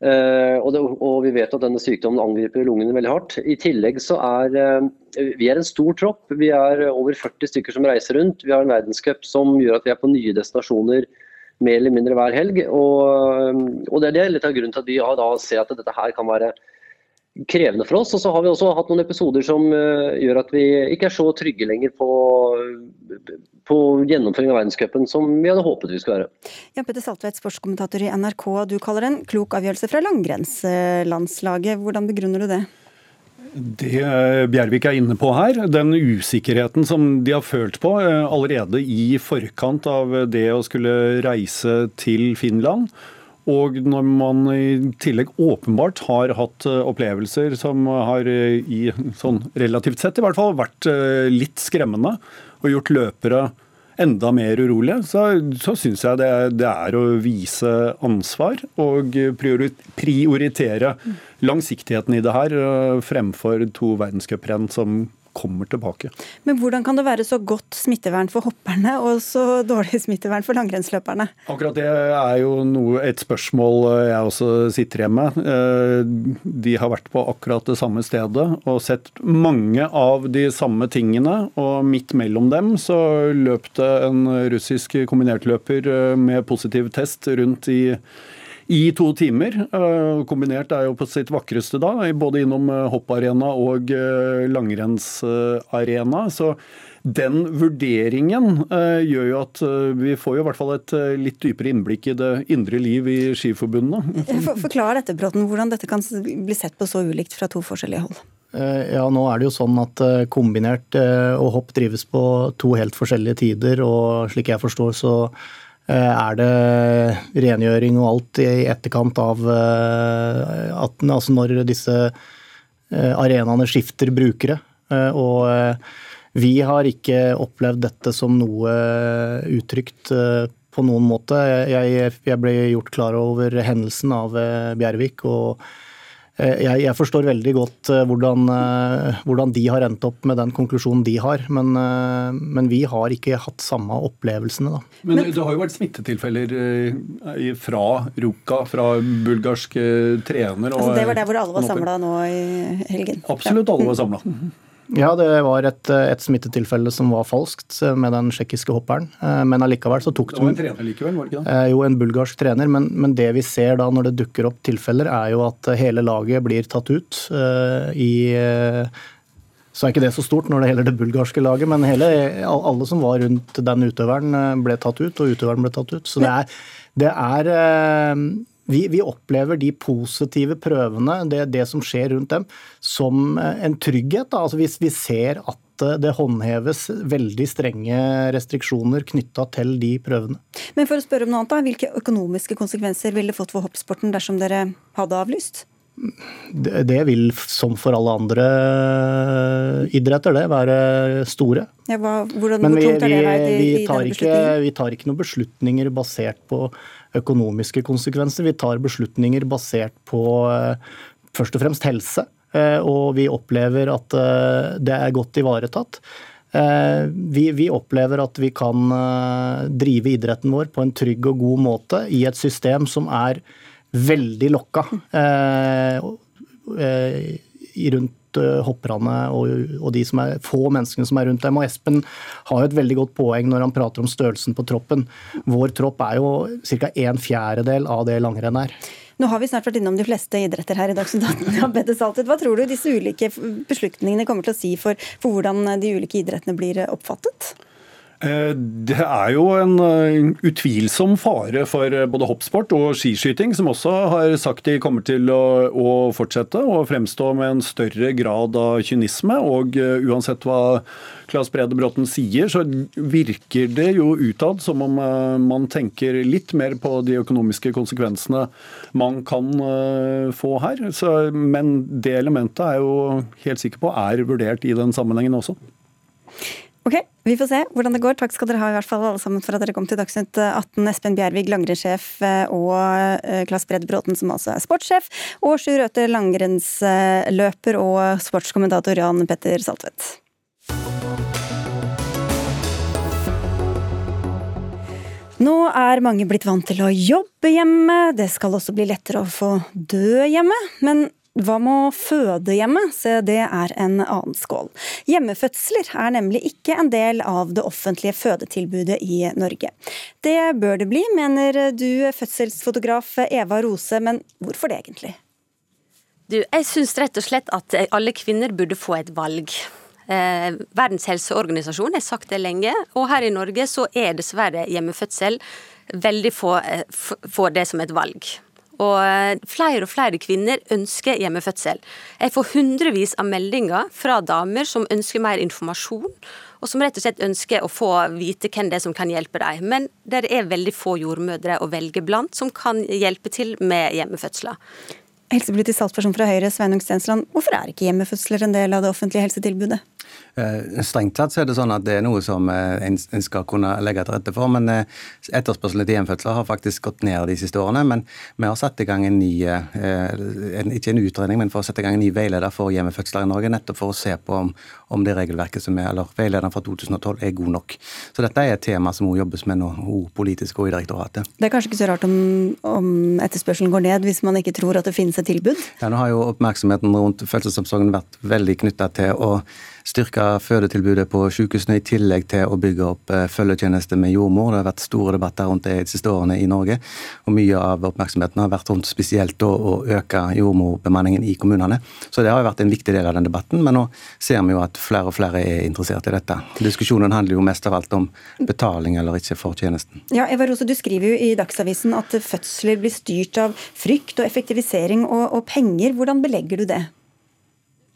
H: Uh, og, det, og, vi vet at denne sykdommen angriper lungene veldig hardt. I tillegg så er uh, vi er en stor tropp. Vi er over 40 stykker som reiser rundt. Vi har en verdenscup som gjør at vi er på nye destinasjoner mer eller mindre hver helg. Og, og det er det litt av grunnen til at vi da ser at dette her kan være krevende for oss. Og så har vi også hatt noen episoder som uh, gjør at vi ikke er så trygge lenger på, på gjennomføring av verdenscupen som vi hadde håpet vi skulle være.
A: Jan Petter Saltvedt, sportskommentator i NRK. Du kaller det en klok avgjørelse fra langrennslandslaget. Hvordan begrunner du det?
J: Det Bjervik er inne på her, den usikkerheten som de har følt på eh, allerede i forkant av det å skulle reise til Finland, og når man i tillegg åpenbart har hatt eh, opplevelser som har eh, i, sånn relativt sett i hvert fall vært eh, litt skremmende og gjort løpere enda mer urolige, så, så syns jeg det, det, er å vise ansvar og prioritere langsiktigheten i det her fremfor to verdenscuprenn som kommer tilbake.
A: Men hvordan kan det være så godt smittevern for hopperne og så dårlig smittevern for langrennsløperne?
J: Akkurat det er jo noe, et spørsmål jeg også sitter hjemme med. Eh, de har vært på akkurat det samme stedet og sett mange av de samme tingene. Og midt mellom dem så løp det en russisk kombinertløper eh, med positiv test rundt i i to timer. Eh, kombinert er jo på sitt vakreste da, både innom eh, hopparena og eh, langrennsarena. Så den vurderingen gjør jo at vi får jo i hvert fall et litt dypere innblikk i det indre liv i skiforbundene.
A: Forklar dette, Bråten, hvordan dette kan bli sett på så ulikt fra to forskjellige hold.
I: Ja, nå er det jo sånn at kombinert og hopp drives på to helt forskjellige tider, og slik jeg forstår så er det rengjøring og alt i etterkant av eh, at, altså når disse eh, arenaene skifter brukere? Og vi har ikke opplevd dette som noe utrygt på noen måte. Jeg, ble gjort klar over hendelsen av Bjervik. og Eh, jeg, jeg, forstår veldig godt eh, hvordan, eh, hvordan, de har endt opp med den konklusjonen de har, men, men vi har ikke hatt samme opplevelsene. Da.
J: Men, det har jo vært smittetilfeller fra Ruka, fra bulgarsk trener.
A: Altså det var der hvor alle var samla nå i helgen?
J: Absolutt alle var samla.
I: Ja, det var et, et, smittetilfelle som var falskt med den tsjekkiske hopperen. Eh, men allikevel så tok
J: det var en trener likevel, var det ikke det?
I: Eh, jo, en bulgarsk trener. Men, men, det vi ser da når det dukker opp tilfeller, er jo at hele laget blir tatt ut uh, i så er ikke det så stort når det gjelder det bulgarske laget, men hele, alle som var rundt den utøveren, ble tatt ut, og utøveren ble tatt ut. Så det er, det er vi, vi, opplever de positive prøvene, det, det, som skjer rundt dem, som eh, en trygghet. Da. Altså hvis vi ser at eh, det håndheves veldig strenge restriksjoner knytta til de prøvene.
A: Men for å spørre om noe annet, da, Hvilke økonomiske konsekvenser ville fått for hoppsporten dersom dere hadde avlyst?
I: Det, vil, som for alle andre idretter, det være store.
A: Ja, hva, hvordan, Men vi, vi,
I: vi, tar ikke, vi tar ikke noen beslutninger basert på økonomiske konsekvenser. Vi tar beslutninger basert på eh, først og fremst helse. Eh, og vi opplever at eh, det er godt ivaretatt. Vi, vi, opplever at vi kan drive idretten vår på en trygg og god måte i et system som er veldig lokka rundt Eh, hopperne og, og, de er, få menneskene som er rundt dem. Og Espen har jo et veldig godt poeng når han prater om størrelsen på troppen. Vår tropp er jo ca. en fjerdedel av det langrenn er.
A: Nå har vi snart vært innom de fleste idretter her i Dagsnytt 18. Hva tror du disse ulike beslutningene kommer til å si for, for hvordan de ulike idrettene blir oppfattet?
J: Eh, det er jo en eh, utvilsom fare for eh, både hoppsport og skiskyting, som også har sagt de kommer til å, å fortsette og fremstå med en større grad av kynisme. Og uansett hva Claes Brede Bråten sier, så virker det jo utad som om man tenker litt mer på de økonomiske konsekvensene man kan få her. Så, men det elementet er jo helt sikker på er vurdert i den sammenhengen også.
A: Ok, vi får se hvordan det går. Takk skal dere ha i hvert fall alle sammen for at dere kom til Dagsnytt 18. Espen Bjervig, langrennssjef, eh, og Klass Klas Bredd Bråten, som altså er sportssjef, og Sjur Røthe, langrennsløper og sportskommentator Jan Petter Saltvedt. Nå er mange blitt vant til å jobbe hjemme, det skal også bli lettere å få dø hjemme. Men hva med å føde hjemme? Se, det er en annen skål. Hjemmefødsler er nemlig ikke en del av det offentlige fødetilbudet i Norge. Det bør det bli, mener du fødselsfotograf Eva Rose, men hvorfor det egentlig?
K: Du, jeg syns rett og slett at alle kvinner burde få et valg. Eh, Verdens helseorganisasjon har sagt det lenge, og her i Norge så er dessverre hjemmefødsel veldig få eh, får det som et valg. Og eh, flere og flere kvinner ønsker hjemmefødsel. Jeg får hundrevis av meldinger fra damer som ønsker mer informasjon, og som rett og slett ønsker å få vite hvem det er som kan hjelpe dem. Men det er veldig få jordmødre å velge blant som kan hjelpe til med hjemmefødsler.
A: Helsepolitisk talsperson fra Høyre, Sveinung Stensland. Hvorfor er ikke hjemmefødsler en del av det offentlige helsetilbudet?
L: Eh, strengt tatt så er det sånn at det er noe som eh, en skal kunne legge til rette for. Men eh, etterspørselen etter hjemfødsler har faktisk gått ned de siste årene. Men vi har satt i gang en ny, ikke en utredning, men for å sette i gang en ny veileder for hjemmefødsler i Norge. Nettopp for å se på om, om det regelverket som er, eller veilederen fra 2012 er god nok. Så dette er et tema som også jobbes med nå, politisk og i direktoratet.
A: Det er kanskje ikke så rart om, om etterspørselen går ned, hvis man ikke tror at det finnes et tilbud?
L: Ja, Nå har jo oppmerksomheten rundt fødselsomsorgen vært veldig knytta til å styrke fødetilbudet på sykehusene, i tillegg til å bygge opp eh, følgetjeneste med jordmor. Det har vært store debatter rundt det de siste årene i Norge. og Mye av oppmerksomheten har vært rundt spesielt å øke jordmorbemanningen i kommunene. Så det har jo vært en viktig del av den debatten, men nå ser vi jo at flere og flere er interessert i dette. Diskusjonen handler jo mest av alt om betaling eller ikke for tjenesten.
A: Ja, Eva Rose, Du skriver jo i Dagsavisen at fødsler blir styrt av frykt og effektivisering og, og penger. Hvordan belegger du det?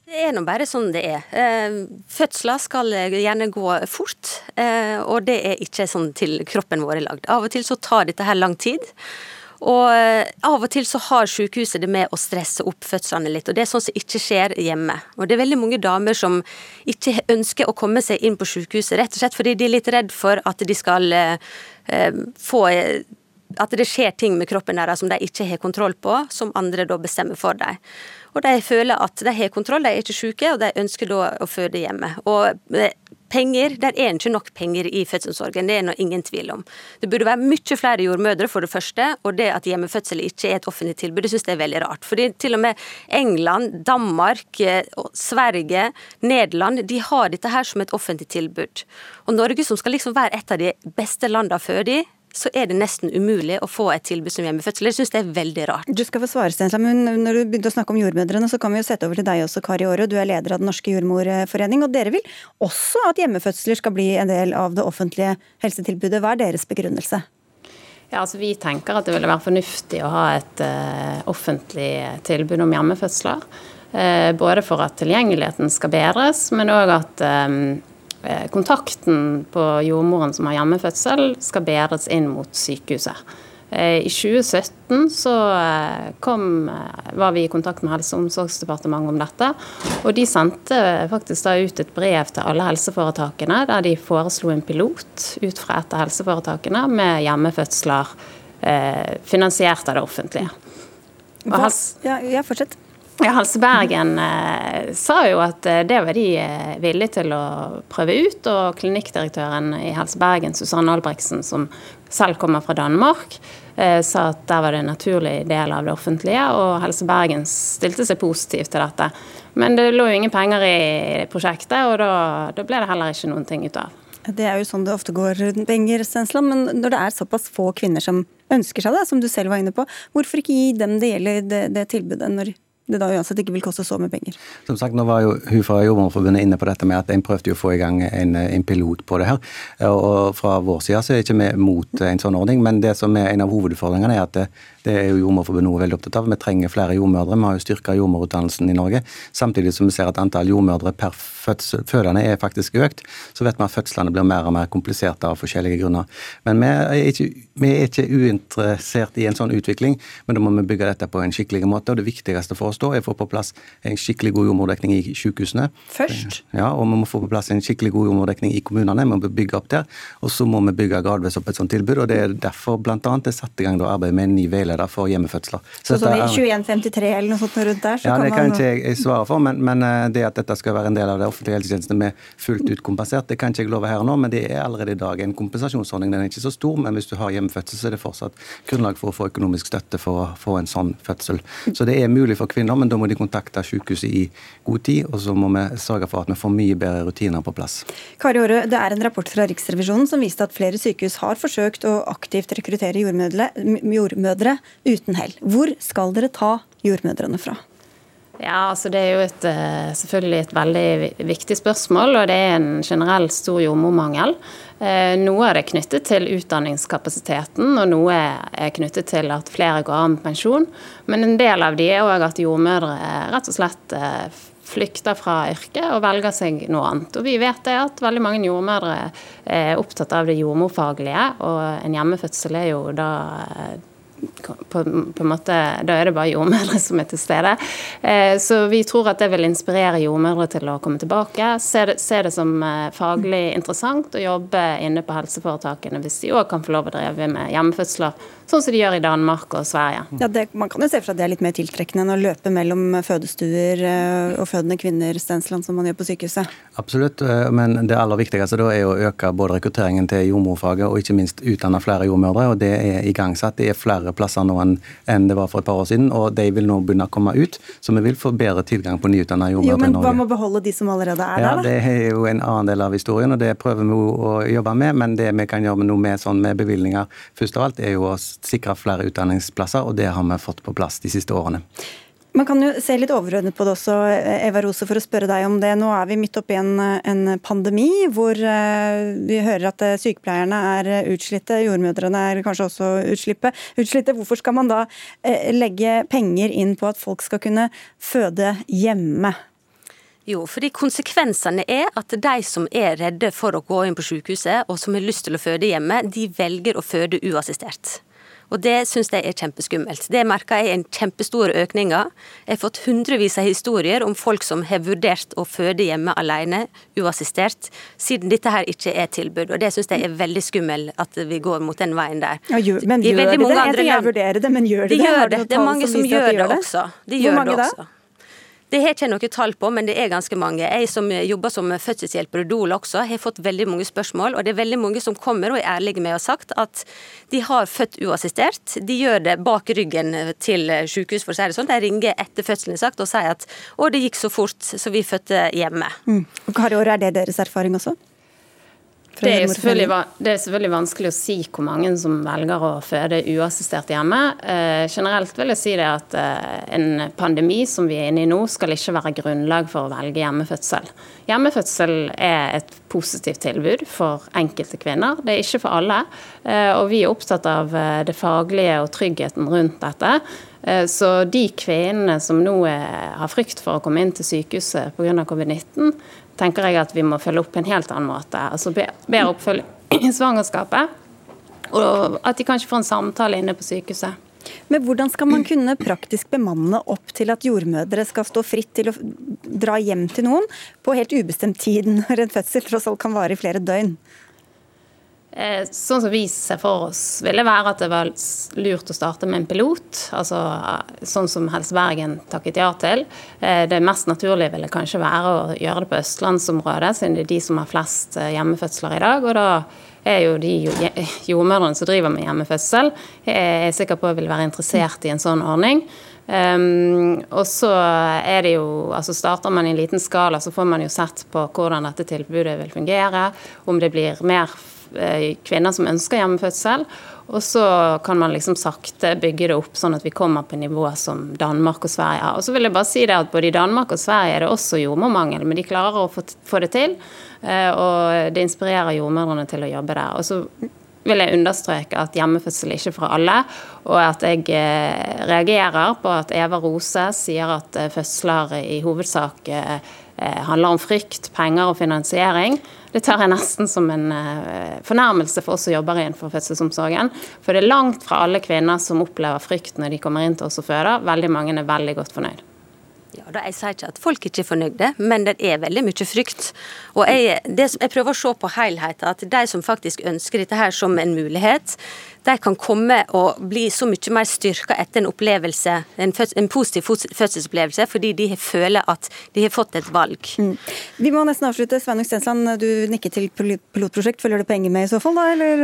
K: Det er nå bare sånn det er. Eh, fødsler skal gjerne gå fort, eh, og det er ikke sånn til kroppen vår er lagd. Av og til så tar dette her lang tid. Og eh, av og til så har sykehuset det med å stresse opp fødslene litt, og det er sånn som ikke skjer hjemme. Og det er veldig mange damer som ikke ønsker å komme seg inn på sykehuset, rett og slett fordi de er litt redd for at de skal få at det skjer ting med kroppen deres som de ikke har kontroll på, som andre da bestemmer for dem. Og de føler at de har kontroll, de er ikke syke, og de ønsker da å føde hjemme. Og eh, penger, der er ikke nok penger i fødselsomsorgen, det er det ingen tvil om. Det burde være mye flere jordmødre, for det første, og det at hjemmefødsel ikke er et offentlig tilbud, det synes jeg er veldig rart. Fordi til og med England, Danmark, eh, Sverige, Nederland, de har dette her som et offentlig tilbud. Og Norge, som skal liksom være et av de beste landene å føde i, så er det nesten umulig å få et tilbud som hjemmefødsel. Jeg syns det er veldig rart.
A: Du skal få svare, Stensland, men når du begynte å snakke om jordmødrene, så kan vi jo sette over til deg også, Kari Aare. Du er leder av Den norske jordmorforening, og dere vil også at hjemmefødsler skal bli en del av det offentlige helsetilbudet. Hva er deres begrunnelse?
M: Ja, altså Vi tenker at det ville være fornuftig å ha et uh, offentlig tilbud om hjemmefødsler. Uh, både for at tilgjengeligheten skal bedres, men òg at um, kontakten på jordmoren som har hjemmefødsel, skal bedres inn mot sykehuset. Eh, I 2017 så eh, kom, var vi i kontakt med Helse- og omsorgsdepartementet om dette. Og de sendte faktisk da ut et brev til alle helseforetakene der de foreslo en pilot ut fra et av helseforetakene med hjemmefødsler eh, finansiert av det offentlige.
A: Hva, ja, ja, fortsett.
M: Ja, Helse Bergen eh, sa jo at eh, det var de eh, villige til å prøve ut. Og klinikkdirektøren i Helse Bergen, Susanne Albrechtsen, som selv kommer fra Danmark, eh, sa at der var det en naturlig del av det offentlige. Og Helse Bergen stilte seg positivt til dette. Men det lå jo ingen penger i prosjektet, og da, da ble det heller ikke noen ting ut av.
A: Det er jo sånn det ofte går rundt penger, Stensland. Men når det er såpass få kvinner som ønsker seg det, som du selv var inne på, hvorfor ikke gi dem det gjelder det, det tilbudet? når det da uansett ikke vil koste så mye penger.
L: Som sagt, nå var jo hun fra Jordmorforbundet inne på dette med at en prøvde å få i gang en, en, pilot på det her. Og fra vår side så er ikke vi mot en sånn ordning, men det som er en av hovedutfordringene er at det, det er jo Jordmorforbundet veldig opptatt av. Vi trenger flere jordmødre. Vi har jo styrka jordmorutdannelsen i Norge. Samtidig som vi ser at antall jordmødre per fødende er faktisk økt. Så vet vi at fødslene blir mer og mer kompliserte av forskjellige grunner. Men vi er, ikke, vi er ikke uinteressert i en sånn utvikling, men da må vi bygge dette på en skikkelig måte. og Det viktigste for oss da er å få på plass en skikkelig god jordmordekning i sykehusene.
A: Først?
L: Ja, og vi må få på plass en skikkelig god jordmordekning i kommunene. Vi må bygge opp der. Og så må vi bygge gradvis opp et sånt tilbud. og Det er derfor bl.a. er satt i gang arbeid med en ny veileder utreda for hjemmefødsler.
A: Så, så sånn i 2153 eller noe sånt rundt der?
L: ja, Det kan ikke jeg svare for, men, men, det at dette skal være en del av det offentlige helsetjenesten med fullt ut kompensert, det kan ikke jeg love her og nå, men det er allerede i dag en kompensasjonsordning. Den er ikke så stor, men hvis du har hjemmefødsel, så er det fortsatt grunnlag for å få økonomisk støtte for å få en sånn fødsel. Så det er mulig for kvinner, men da må de kontakte sykehuset i god tid, og så må vi sørge for at vi får mye bedre rutiner på plass.
A: Kari Aare, det er en rapport fra Riksrevisjonen som viste at flere sykehus har forsøkt å aktivt rekruttere jordmødre, jordmødre uten hell. Hvor skal dere ta jordmødrene fra?
M: Ja, altså Det er jo et, eh, selvfølgelig et veldig viktig spørsmål, og det er en generell stor jordmormangel. Eh, noe er det knyttet til utdanningskapasiteten, og noe er knyttet til at flere går av med pensjon. Men en del av de er òg at jordmødre rett og slett eh, flykter fra yrket og velger seg noe annet. Og vi vet det at veldig mange jordmødre er opptatt av det jordmorfaglige, og en hjemmefødsel er jo da på, på, en måte, Da er det bare jordmødre [laughs] som er til stede. Eh, så vi tror at det vil inspirere jordmødre til å komme tilbake. Se det, se det som eh, faglig interessant å jobbe inne på helseforetakene hvis de òg kan få lov å drive med hjemmefødsler sånn som de gjør i Danmark og Sverige.
A: Ja, det, Man kan jo se for seg at det er litt mer tiltrekkende enn å løpe mellom fødestuer eh, og fødende kvinner Stensland, som man gjør på sykehuset?
L: Absolutt, men det aller viktigste da er å øke både rekrutteringen til jordmorfaget og ikke minst utdanne flere jordmødre. og Det er igangsatt. Det er flere plasser nå enn det var for et par år siden, og de vil nå begynne å komme ut. Så vi vil få bedre tilgang på nyutdanna jordmødre
A: i Norge. Jo, men Hva med å beholde de som allerede er
L: ja,
A: der,
L: da? Det er jo en annen del av historien, og det prøver vi å jobbe med. Men det vi kan gjøre noe med, sånn med bevilgninger først av alt, er jo å sikre flere utdanningsplasser, og det har vi fått på plass de siste årene.
A: Man kan jo se litt overordnet på det også, Eva Rose, for å spørre deg om det. Nå er vi midt oppi en, en pandemi hvor uh, vi hører at sykepleierne er utslitte, jordmødrene er kanskje også utslippe. utslitte. Hvorfor skal man da legge penger inn på at folk skal kunne føde hjemme?
K: Jo, fordi konsekvensene er at de som er redde for å gå inn på sykehuset, og som har lyst til å føde hjemme, de velger å føde uassistert. Og det syns jeg er kjempeskummelt. Det merker jeg en kjempestor økning av. Jeg har fått hundrevis av historier om folk som har vurdert å føde hjemme alene, uassistert, siden dette her ikke er tilbud. Og det syns jeg er veldig skummelt at vi går mot den veien der.
A: Ja, men gjør de det? Jeg, jeg vurderer det, men gjør de,
K: de det? Gjør det. Det er mange som gjør det også. De gjør det også. Det har jeg ikke noe tall på, men det er ganske mange. Jeg som jobber som fødselshjelper og doula også, har fått veldig mange spørsmål. Og det er veldig mange som kommer og er ærlige med og har sagt at de har født uassistert. De gjør det bak ryggen til sykehus, for å si det sånn. De ringer etter fødselen sagt og sier at å, det gikk så fort, så vi fødte hjemme.
A: Mm. Hva år er det deres erfaring også?
M: Det er, det er, selvfølgelig, vanskelig å si hvor mange som velger å føde uassistert hjemme. Eh, generelt vil jeg si det at eh, en pandemi som vi er inne i nå, skal ikke være grunnlag for å velge hjemmefødsel. Hjemmefødsel er et positivt tilbud for enkelte kvinner, det er ikke for alle. Eh, og vi er opptatt av eh, det faglige og tryggheten rundt dette. Eh, så de kvinnene som nå har frykt for å komme inn til sykehuset pga. covid-19, tenker jeg at vi må følge opp på en helt annen måte. Altså bedre oppfølging i svangerskapet. Og at de kanskje får en samtale inne på sykehuset.
A: Men hvordan skal man kunne praktisk bemanne opp til at jordmødre skal stå fritt til å dra hjem til noen på helt ubestemt tid, når en fødsel tross alt kan vare i flere døgn?
M: Eh, sånn som vi ser for oss, ville være at det var lurt å starte med en pilot. altså Sånn som Helse Bergen takket ja til. Eh, det mest naturlige ville kanskje være å gjøre det på østlandsområdet, siden det er de som har flest eh, hjemmefødsler i dag. og da er jo de jordmødrene som driver med hjemmefødsel, jeg er sikker på vil være interessert i en sånn ordning. Um, og så er det jo, altså Starter man i en liten skala, så får man jo sett på hvordan dette tilbudet vil fungere. Om det blir mer Eh, kvinner som ønsker hjemmefødsel. Og så kan man liksom sakte bygge det opp sånn at vi kommer på nivå som Danmark og Sverige har. Og så vil jeg bare si det at Både i Danmark og Sverige er det også jordmormangel, men de klarer å få det til. Eh, og det inspirerer jordmødrene til å jobbe der. Og så vil jeg understreke at hjemmefødsel er ikke for alle, og at jeg eh, reagerer på at Eva Rose sier at fødsler i hovedsak handler om frykt, penger og finansiering. Det tar jeg nesten som en uh, fornærmelse for oss som jobber innenfor fødselsomsorgen. For det er langt fra alle kvinner som opplever frykt når de kommer inn til oss og føder. Veldig mange er veldig godt fornøyd.
K: Ja, da Jeg sier ikke at folk ikke er fornøyde, men det er veldig mye frykt. Og jeg, det, jeg prøver å se på helheten, at de som faktisk ønsker dette her som en mulighet, de kan komme og bli så mye mer styrka etter en opplevelse, en, en positiv fødselsopplevelse, fordi de føler at de har fått et valg. Mm.
A: Vi må nesten avslutte. Sveinung Stensland, du nikker til pilotprosjekt. Følger du penger med i så fall, da? Eller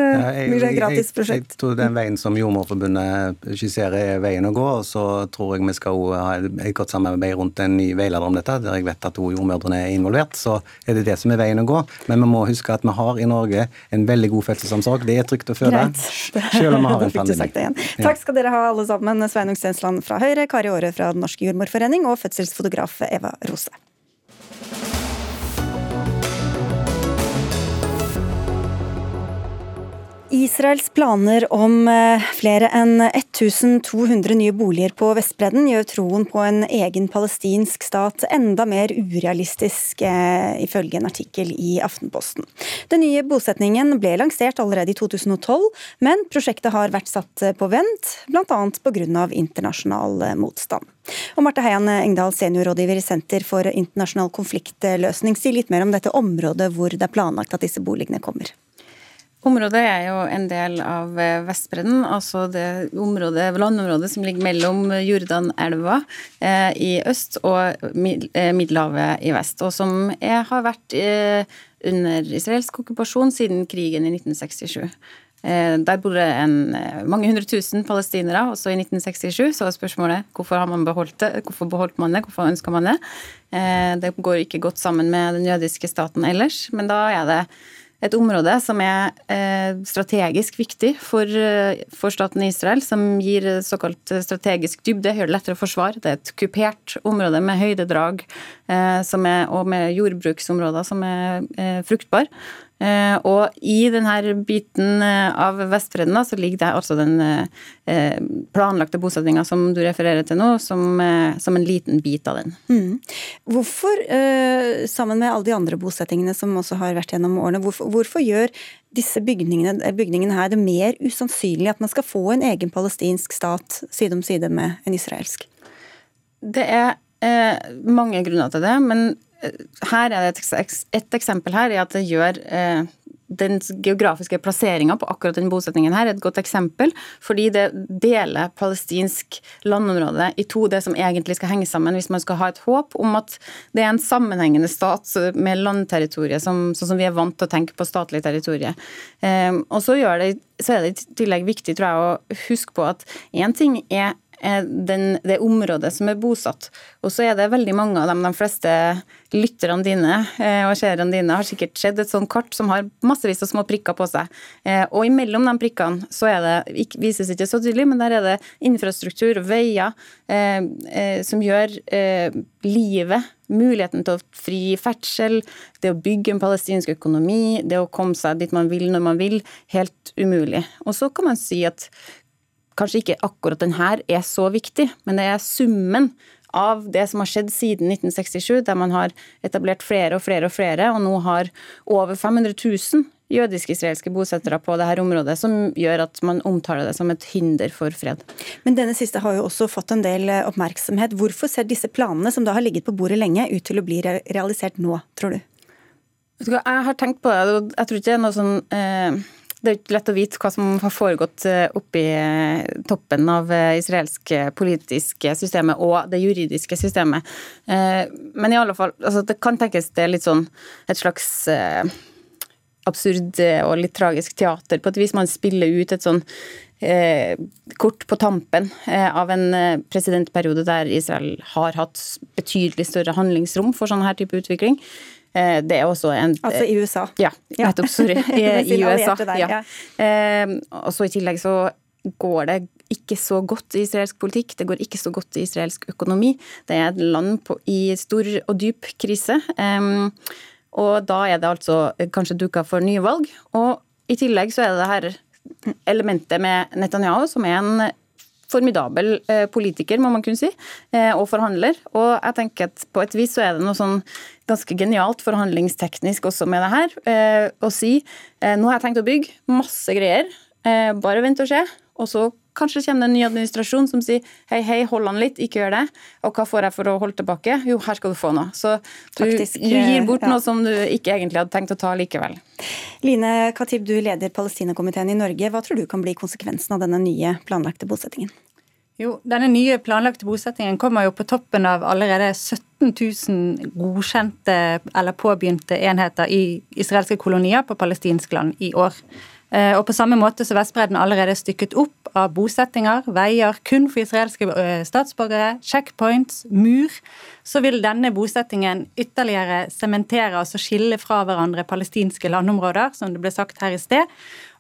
A: blir det gratis prosjekt?
L: Jeg, jeg, tror den veien som Jordmorforbundet skisserer, er veien å gå. Og så tror jeg vi skal ha et godt samarbeid rundt en ny veileder om dette, der jeg vet at jordmødrene er involvert. Så er det det som er veien å gå. Men vi må huske at vi har i Norge en veldig god fødselsomsorg. Det er trygt å føde, selv om vi har en [laughs] pandemi.
A: Takk skal dere ha alle sammen. Sveinung Stensland fra Høyre, Kari Aare fra Den norske jordmorforening og fødselsfotograf Eva Rose. Israels planer om eh, flere enn 1200 nye boliger på Vestbredden gjør troen på en egen palestinsk stat enda mer urealistisk, eh, ifølge en artikkel i Aftenposten. Den nye bosetningen ble lansert allerede i 2012, men prosjektet har vært satt på vent, bl.a. pga. internasjonal motstand. Og Marte Heian Engdahl, seniorrådgiver i Senter for internasjonal konfliktløsning, si litt mer om dette området hvor det er planlagt at disse boligene kommer.
N: Området er jo en del av eh, Vestbredden, altså det området, landområdet som ligger mellom Jordanelva eh, i øst og eh, Middelhavet i vest, og som er, har vært eh, under israelsk okkupasjon siden krigen i 1967. Eh, der bor det en, mange hundre tusen palestinere, også i 1967. Så er spørsmålet hvorfor har man beholdt det, hvorfor beholdt man det, hvorfor ønsker man det? Det går ikke godt sammen med den jødiske staten ellers, men da er det et område som er eh, strategisk viktig for, eh, for, staten Israel, som gir såkalt strategisk dybde, gjør det lettere å forsvare. Det er et kupert område med høydedrag eh, er, og med jordbruksområder som er fruktbare. Eh, og i denne biten eh, av Vestbredden så ligger det altså den eh, planlagte bosettinga som du refererer til nå, som, som en liten bit av den. Mm.
A: Hvorfor, sammen med alle de andre bosettingene som også har vært gjennom årene, hvorfor, hvorfor gjør disse bygningene, bygningene, her det mer usannsynlig at man skal få en egen palestinsk stat side om side med en israelsk?
N: Det er eh, mange grunner til det, men her er det et, eksempel her i at det gjør eh, den geografiske plasseringa på akkurat den bosetningen her er et godt eksempel, fordi det deler palestinsk landområde i to, det som egentlig skal henge sammen hvis man skal ha et håp om at det er en sammenhengende stat med landterritoriet, sånn som vi er vant til å tenke på statlig territorium. Eh, og så, det, så er det i tillegg viktig tror jeg, å huske på at én ting er den, det området som er bosatt. Og så er det veldig mange av dem, de fleste lytterne dine eh, og seerne dine har sikkert sett et sånt kart som har massevis av små prikker på seg. Eh, og imellom de prikkene så er det, vises ikke så tydelig, men der er det infrastruktur, og veier, eh, som gjør livet muligheten til å fri ferdsel, det å bygge en palestinsk økonomi, det å komme seg dit man vil når man vil, helt umulig. Og så kan man si at kanskje ikke akkurat den her er så viktig, men det er summen av det som har skjedd siden 1967, der man har etablert flere og flere og flere, og nå har over 500 000 jødisk-israelske bosettere på dette området, som gjør at man omtaler det som et hinder for fred.
A: Men denne siste har jo også fått en del eh, oppmerksomhet. Hvorfor ser disse planene, som da har ligget på bordet lenge, ut til å bli realisert nå, tror du?
N: Jeg har tenkt på det, jeg tror ikke det er noe sånn eh det er ikke lett å vite hva som har foregått eh, oppi eh, toppen av israelske israelsk politiske systemet og det juridiske systemet. Men i alle fall, altså det kan tenkes det er litt sånn et slags absurd og litt tragisk teater på et vis. Man spiller ut et sånn eh, kort på tampen eh, av en presidentperiode der Israel har hatt betydelig større handlingsrom for sånn her type utvikling. Eh, det er også en
A: Altså i USA?
N: Ja, nettopp. Sorry. [laughs] I, USA. ja. Eh, og så I tillegg så går det ikke så godt i israelsk politikk, det går ikke så godt i israelsk økonomi. Det er et land på, i stor og dyp krise. Um, og da er det altså kanskje duka for nye valg. Og i tillegg så er det det her elementet med Netanyahu, som er en formidabel eh, politiker, må man kunne si, eh, og forhandler. Og jeg tenker at på et vis så er det noe sånn ganske genialt forhandlingsteknisk også med det her, eh, å si nå har jeg tenkt å bygge masse greier, bare vent og se. Og så kanskje kommer det en ny administrasjon som sier hei, hei, hold an litt, ikke gjør det. Og hva får jeg for å holde tilbake? Jo, her skal du få noe. Så du, Faktisk, du gir bort ja. noe som du ikke egentlig hadde tenkt å ta likevel.
A: Line Khatib, du leder Palestinakomiteen i Norge. Hva tror du kan bli konsekvensen av denne nye planlagte bosettingen?
O: Jo, Denne nye planlagte bosettingen kommer jo på toppen av allerede 17 000 godkjente eller påbegynte enheter i israelske kolonier på palestinsk land i år. Eh, og På samme måte som Vestbredden allerede er stykket opp av bosettinger, veier kun for israelske eh, statsborgere, checkpoints, mur, så vil denne bosettingen ytterligere sementere, altså skille fra hverandre palestinske landområder, som det ble sagt her i sted,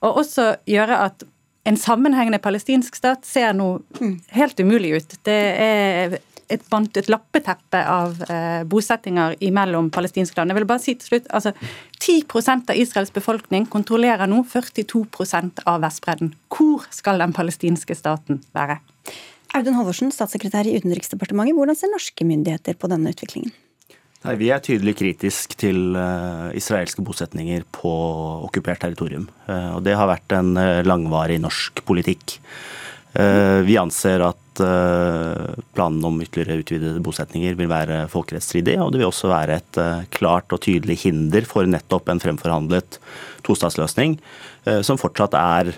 O: og også gjøre at en sammenhengende palestinsk stat ser nå helt umulig ut. Det er et, bant, et lappeteppe av eh, bosettinger imellom palestinske land. Jeg vil bare si til slutt, altså 10 av Israels befolkning kontrollerer nå 42% av Vestbredden. Hvor skal den palestinske staten være?
A: Audun Halvorsen, statssekretær i Utenriksdepartementet. Hvordan ser norske myndigheter på denne utviklingen?
P: Nei, Vi er tydelig kritisk til uh, israelske bosetninger på okkupert territorium. Uh, og Det har vært en uh, langvarig norsk politikk. vi anser at planen om ytterligere utvidede bosetninger vil være folkerettsstridig, og det vil også være et klart og tydelig hinder for nettopp en fremforhandlet tostatsløsning, som fortsatt er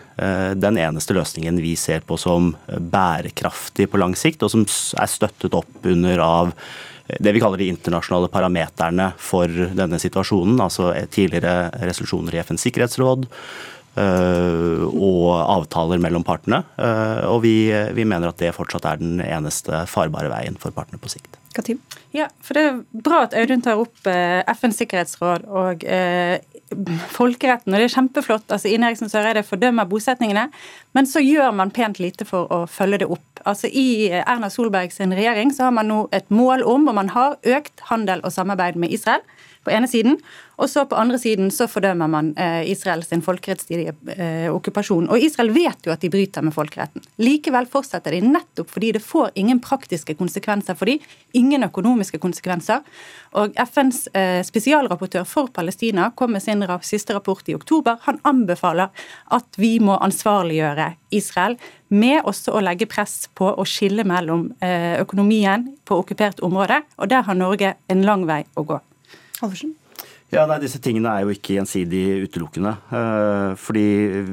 P: den eneste løsningen vi ser på som bærekraftig på lang sikt, og som er støttet opp under av det vi kaller de internasjonale parameterne for denne situasjonen. Altså tidligere resolusjoner i FNs sikkerhetsråd og avtaler mellom partene. Øh, og vi, vi, mener at det fortsatt er den eneste farbare veien for partene på sikt.
A: Katim?
O: Ja, for Det er bra at Audun tar opp øh, FNs sikkerhetsråd og folkeretten, og det er kjempeflott. altså Ine Eriksen Søreide fordømmer bosetningene, men så gjør man pent lite for å følge det opp. Altså I Erna Solbergs regjering så har man nå et mål om, og man har økt handel og samarbeid med Israel på ene siden. Og så på andre siden så fordømmer man eh, Israels folkerettsstridige eh, okkupasjon. Og Israel vet jo at de bryter med folkeretten. Likevel fortsetter de nettopp fordi det får ingen praktiske konsekvenser for de, Ingen økonomiske konsekvenser. Og FNs eh, spesialrapportør for Palestina kom med sin siste rapport i oktober. Han anbefaler at vi må ansvarliggjøre Israel med også å legge press på å skille mellom økonomien på okkupert område. Og der har Norge en lang vei å gå.
A: Halvorsen?
P: Ja, nei, Disse tingene er jo ikke gjensidig utelukkende. Eh, fordi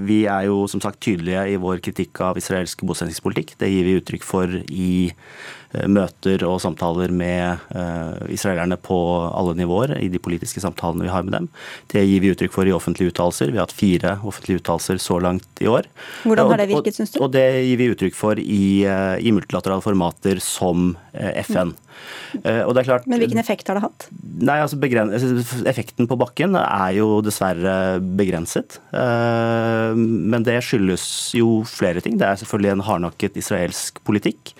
P: vi er jo som sagt tydelige i vår kritikk av israelsk bosettingspolitikk. Det gir vi uttrykk for i møter og samtaler med uh, israelerne på alle nivåer i de politiske samtalene vi har med dem. Det gir vi uttrykk for i offentlige uttalelser. Vi har hatt fire offentlige uttalelser så langt i år.
A: Hvordan har det virket, syns du?
P: Og, det gir vi uttrykk for i, uh, i multilaterale formater som FN.
A: Klart, Men hvilken effekt har det hatt?
P: Nei, altså altså, Effekten på bakken er jo dessverre begrenset. Men det skyldes jo flere ting. Det er selvfølgelig en hardnakket israelsk politikk.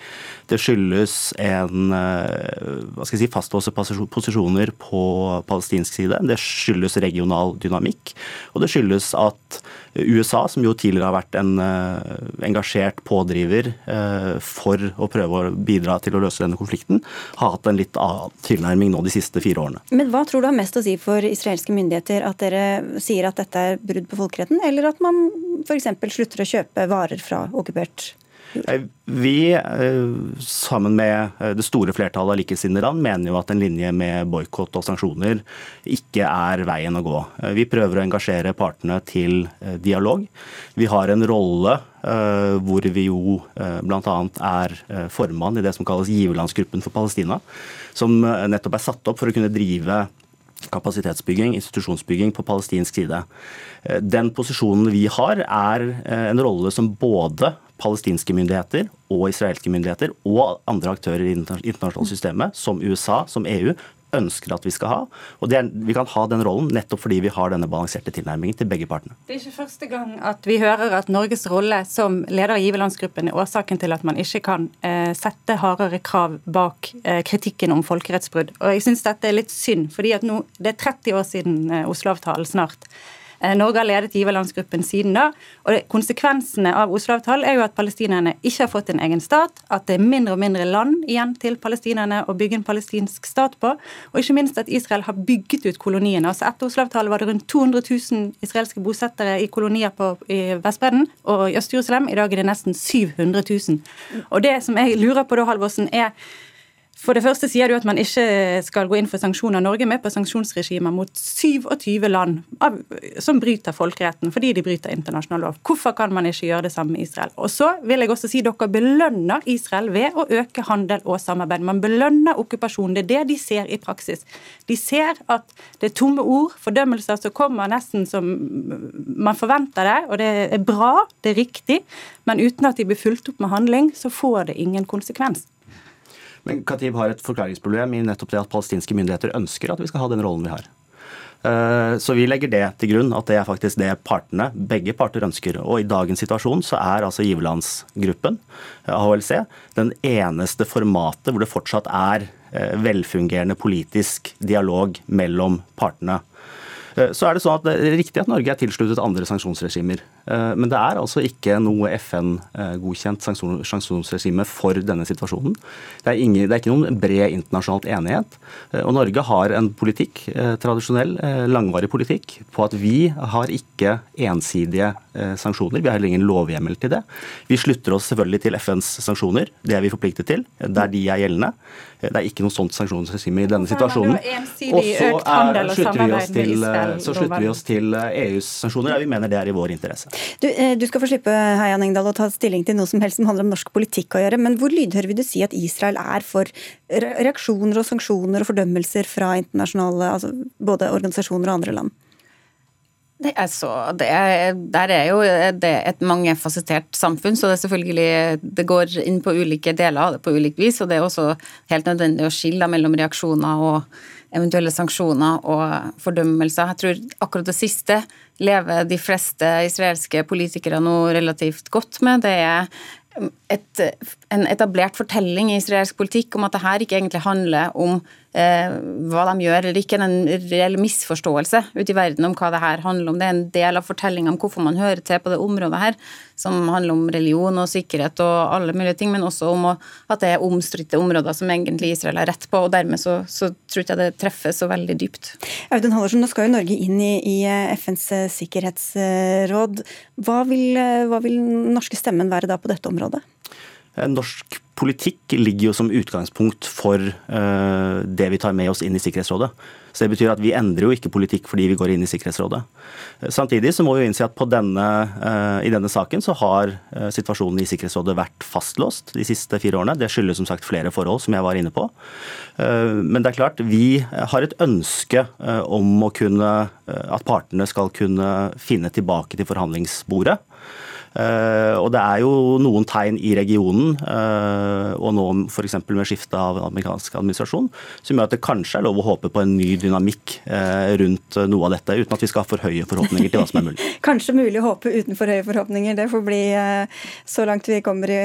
P: Det skyldes en eh, hva skal jeg si, fastlåste posisjoner på palestinsk side. Det skyldes regional dynamikk. Og det skyldes at USA, som jo tidligere har vært en eh, engasjert pådriver eh, for å prøve å bidra til å løse denne konflikten, har hatt en litt annen tilnærming nå de siste fire årene.
A: Men hva tror du har mest å si for israelske myndigheter at dere sier at dette er brudd på folkeretten, eller at man f.eks. slutter å kjøpe varer fra okkupert
P: vi, eh, sammen med eh, det store flertallet av likesinnede land, mener jo at en linje med boikott og sanksjoner ikke er veien å gå. Eh, vi prøver å engasjere partene til dialog. Vi har en rolle hvor vi jo bl.a. er formann i det som kalles giverlandsgruppen for Palestina, som nettopp er satt opp for å kunne drive kapasitetsbygging, institusjonsbygging på palestinsk side. Den posisjonen vi har, er en rolle som både palestinske myndigheter og israelske myndigheter og andre aktører i det internasjonale systemet, som USA, som EU, ønsker at vi skal ha. Og er, Vi kan ha den rollen nettopp fordi vi har denne balanserte tilnærmingen til begge partene.
O: Det er ikke første gang at vi hører at Norges rolle som leder av giverlandsgruppen er årsaken til at man ikke kan eh, sette hardere krav bak eh, kritikken om folkerettsbrudd. Og jeg syns dette er litt synd, fordi at nå, det er 30 år siden eh, Oslo-avtalen snart. Norge har ledet giverlandsgruppen siden da. og Konsekvensene av Oslo-avtalen er jo at palestinerne ikke har fått en egen stat, at det er mindre og mindre land igjen til palestinerne å bygge en palestinsk stat på, og ikke minst at Israel har bygget ut koloniene. Altså Etter Oslo-avtalen var det rundt 200 000 israelske bosettere i kolonier på i Vestbredden og i Øst-Jerusalem. I dag er det nesten 700 000. Og det som jeg lurer på da, Halvorsen, er for det første sier du at man ikke skal gå inn for sanksjoner. Norge er med på sanksjonsregimer mot 27 land av, som bryter folkeretten fordi de bryter internasjonal lov. Hvorfor kan man ikke gjøre det samme med Israel? Og så vil jeg også si dere belønner Israel ved å øke handel og samarbeid. Man belønner okkupasjonen. Det er det de ser i praksis. De ser at det er tomme ord, fordømmelser som kommer nesten som man forventer det, og det er bra, det er riktig, men uten at de blir fulgt opp med handling, så får det ingen konsekvens.
P: Men Khatib har et forklaringsproblem i nettopp det at palestinske myndigheter ønsker at vi skal ha den rollen vi har. Eh, så vi legger det til grunn, at det er faktisk det partene, begge parter ønsker. Og i dagens situasjon så er altså giverlandsgruppen, eh, AHLC, den eneste formatet hvor det fortsatt er eh, velfungerende politisk dialog mellom partene. Så er Det sånn at det er riktig at Norge er tilsluttet andre sanksjonsregimer. Eh, men det er altså ikke noe FN-godkjent sanksjonsregime for denne situasjonen. Det er, ingen, det er, ikke noen bred internasjonalt enighet. Eh, og Norge har en politikk, eh, tradisjonell, langvarig politikk, på at vi har ikke ensidige sanksjoner. Vi har heller ingen lovhjemmel til det. Vi slutter oss selvfølgelig til FNs sanksjoner. Det er vi forpliktet til, der de er gjeldende. Det er ikke noe sånt sanksjonsregime i denne situasjonen. Og så slutter vi oss til, så slutter vi oss til EUs sanksjoner. Ja, vi mener det er i vår interesse.
A: Du, eh, du, skal få slippe Heian Engdahl, å ta stilling til noe som helst som handler om norsk politikk å gjøre. Men hvor lydhør vil du si at Israel er for reaksjoner og sanksjoner og fordømmelser fra internasjonale, altså både organisasjoner og andre land?
N: Det er så, det er, der er jo det et mangefasettert samfunn, så det er selvfølgelig det går inn på ulike deler av det på ulikt vis. Og det er også helt nødvendig å skille mellom reaksjoner og eventuelle sanksjoner og fordømmelser. Jeg tror akkurat det siste lever de fleste israelske politikere nå relativt godt med. Det er et, en etablert fortelling i israelsk politikk om at det her ikke egentlig handler om eh, hva de gjør eller ikke. En reell misforståelse ute i verden om hva det her handler om. Det er en del av fortellinga om hvorfor man hører til på det området her, som handler om religion og sikkerhet og alle mulige ting, men også om å, at det er omstridte områder som egentlig Israel har rett på. og Dermed så, så tror jeg det treffer så veldig dypt.
A: Audun Hallersen, nå skal jo Norge inn i, i FNs sikkerhetsråd. Hva vil, hva vil norske stemmen være da på dette området?
P: Norsk politikk ligger jo som utgangspunkt for uh, det vi tar med oss inn i Sikkerhetsrådet. Så Det betyr at vi endrer jo ikke politikk fordi vi går inn i Sikkerhetsrådet. Samtidig så må vi innse at denne, i denne saken så har situasjonen i Sikkerhetsrådet vært fastlåst de siste fire årene. Det skyldes som sagt flere forhold, som jeg var inne på. Men det er klart, vi har et ønske om å kunne, at partene skal kunne finne tilbake til forhandlingsbordet. Eh, og det er jo noen tegn i regionen, eh, og nå f.eks. med skiftet av amerikansk administrasjon, som gjør at det kanskje er lov å håpe på en ny dynamikk eh, rundt noe av dette, uten at vi skal ha for høye forhåpninger til hva som er mulig. [laughs]
A: kanskje mulig å håpe uten for høye forhåpninger. Det får bli så langt vi kommer [laughs] i,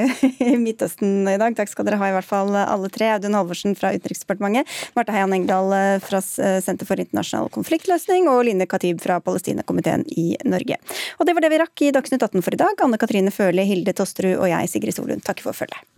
A: Midtøsten i dag. Takk skal dere ha i hvert fall alle tre. Audun Halvorsen fra Utenriksdepartementet, Marte Heian Engdahl fra Senter for internasjonal konfliktløsning og Line Katib fra Palestinakomiteen i Norge. Og det var det vi rakk i Dagsnytt 18 for i dag. Anne Katrine Førli, Hilde Tosterud og jeg, Sigrid Solund, takker for følget.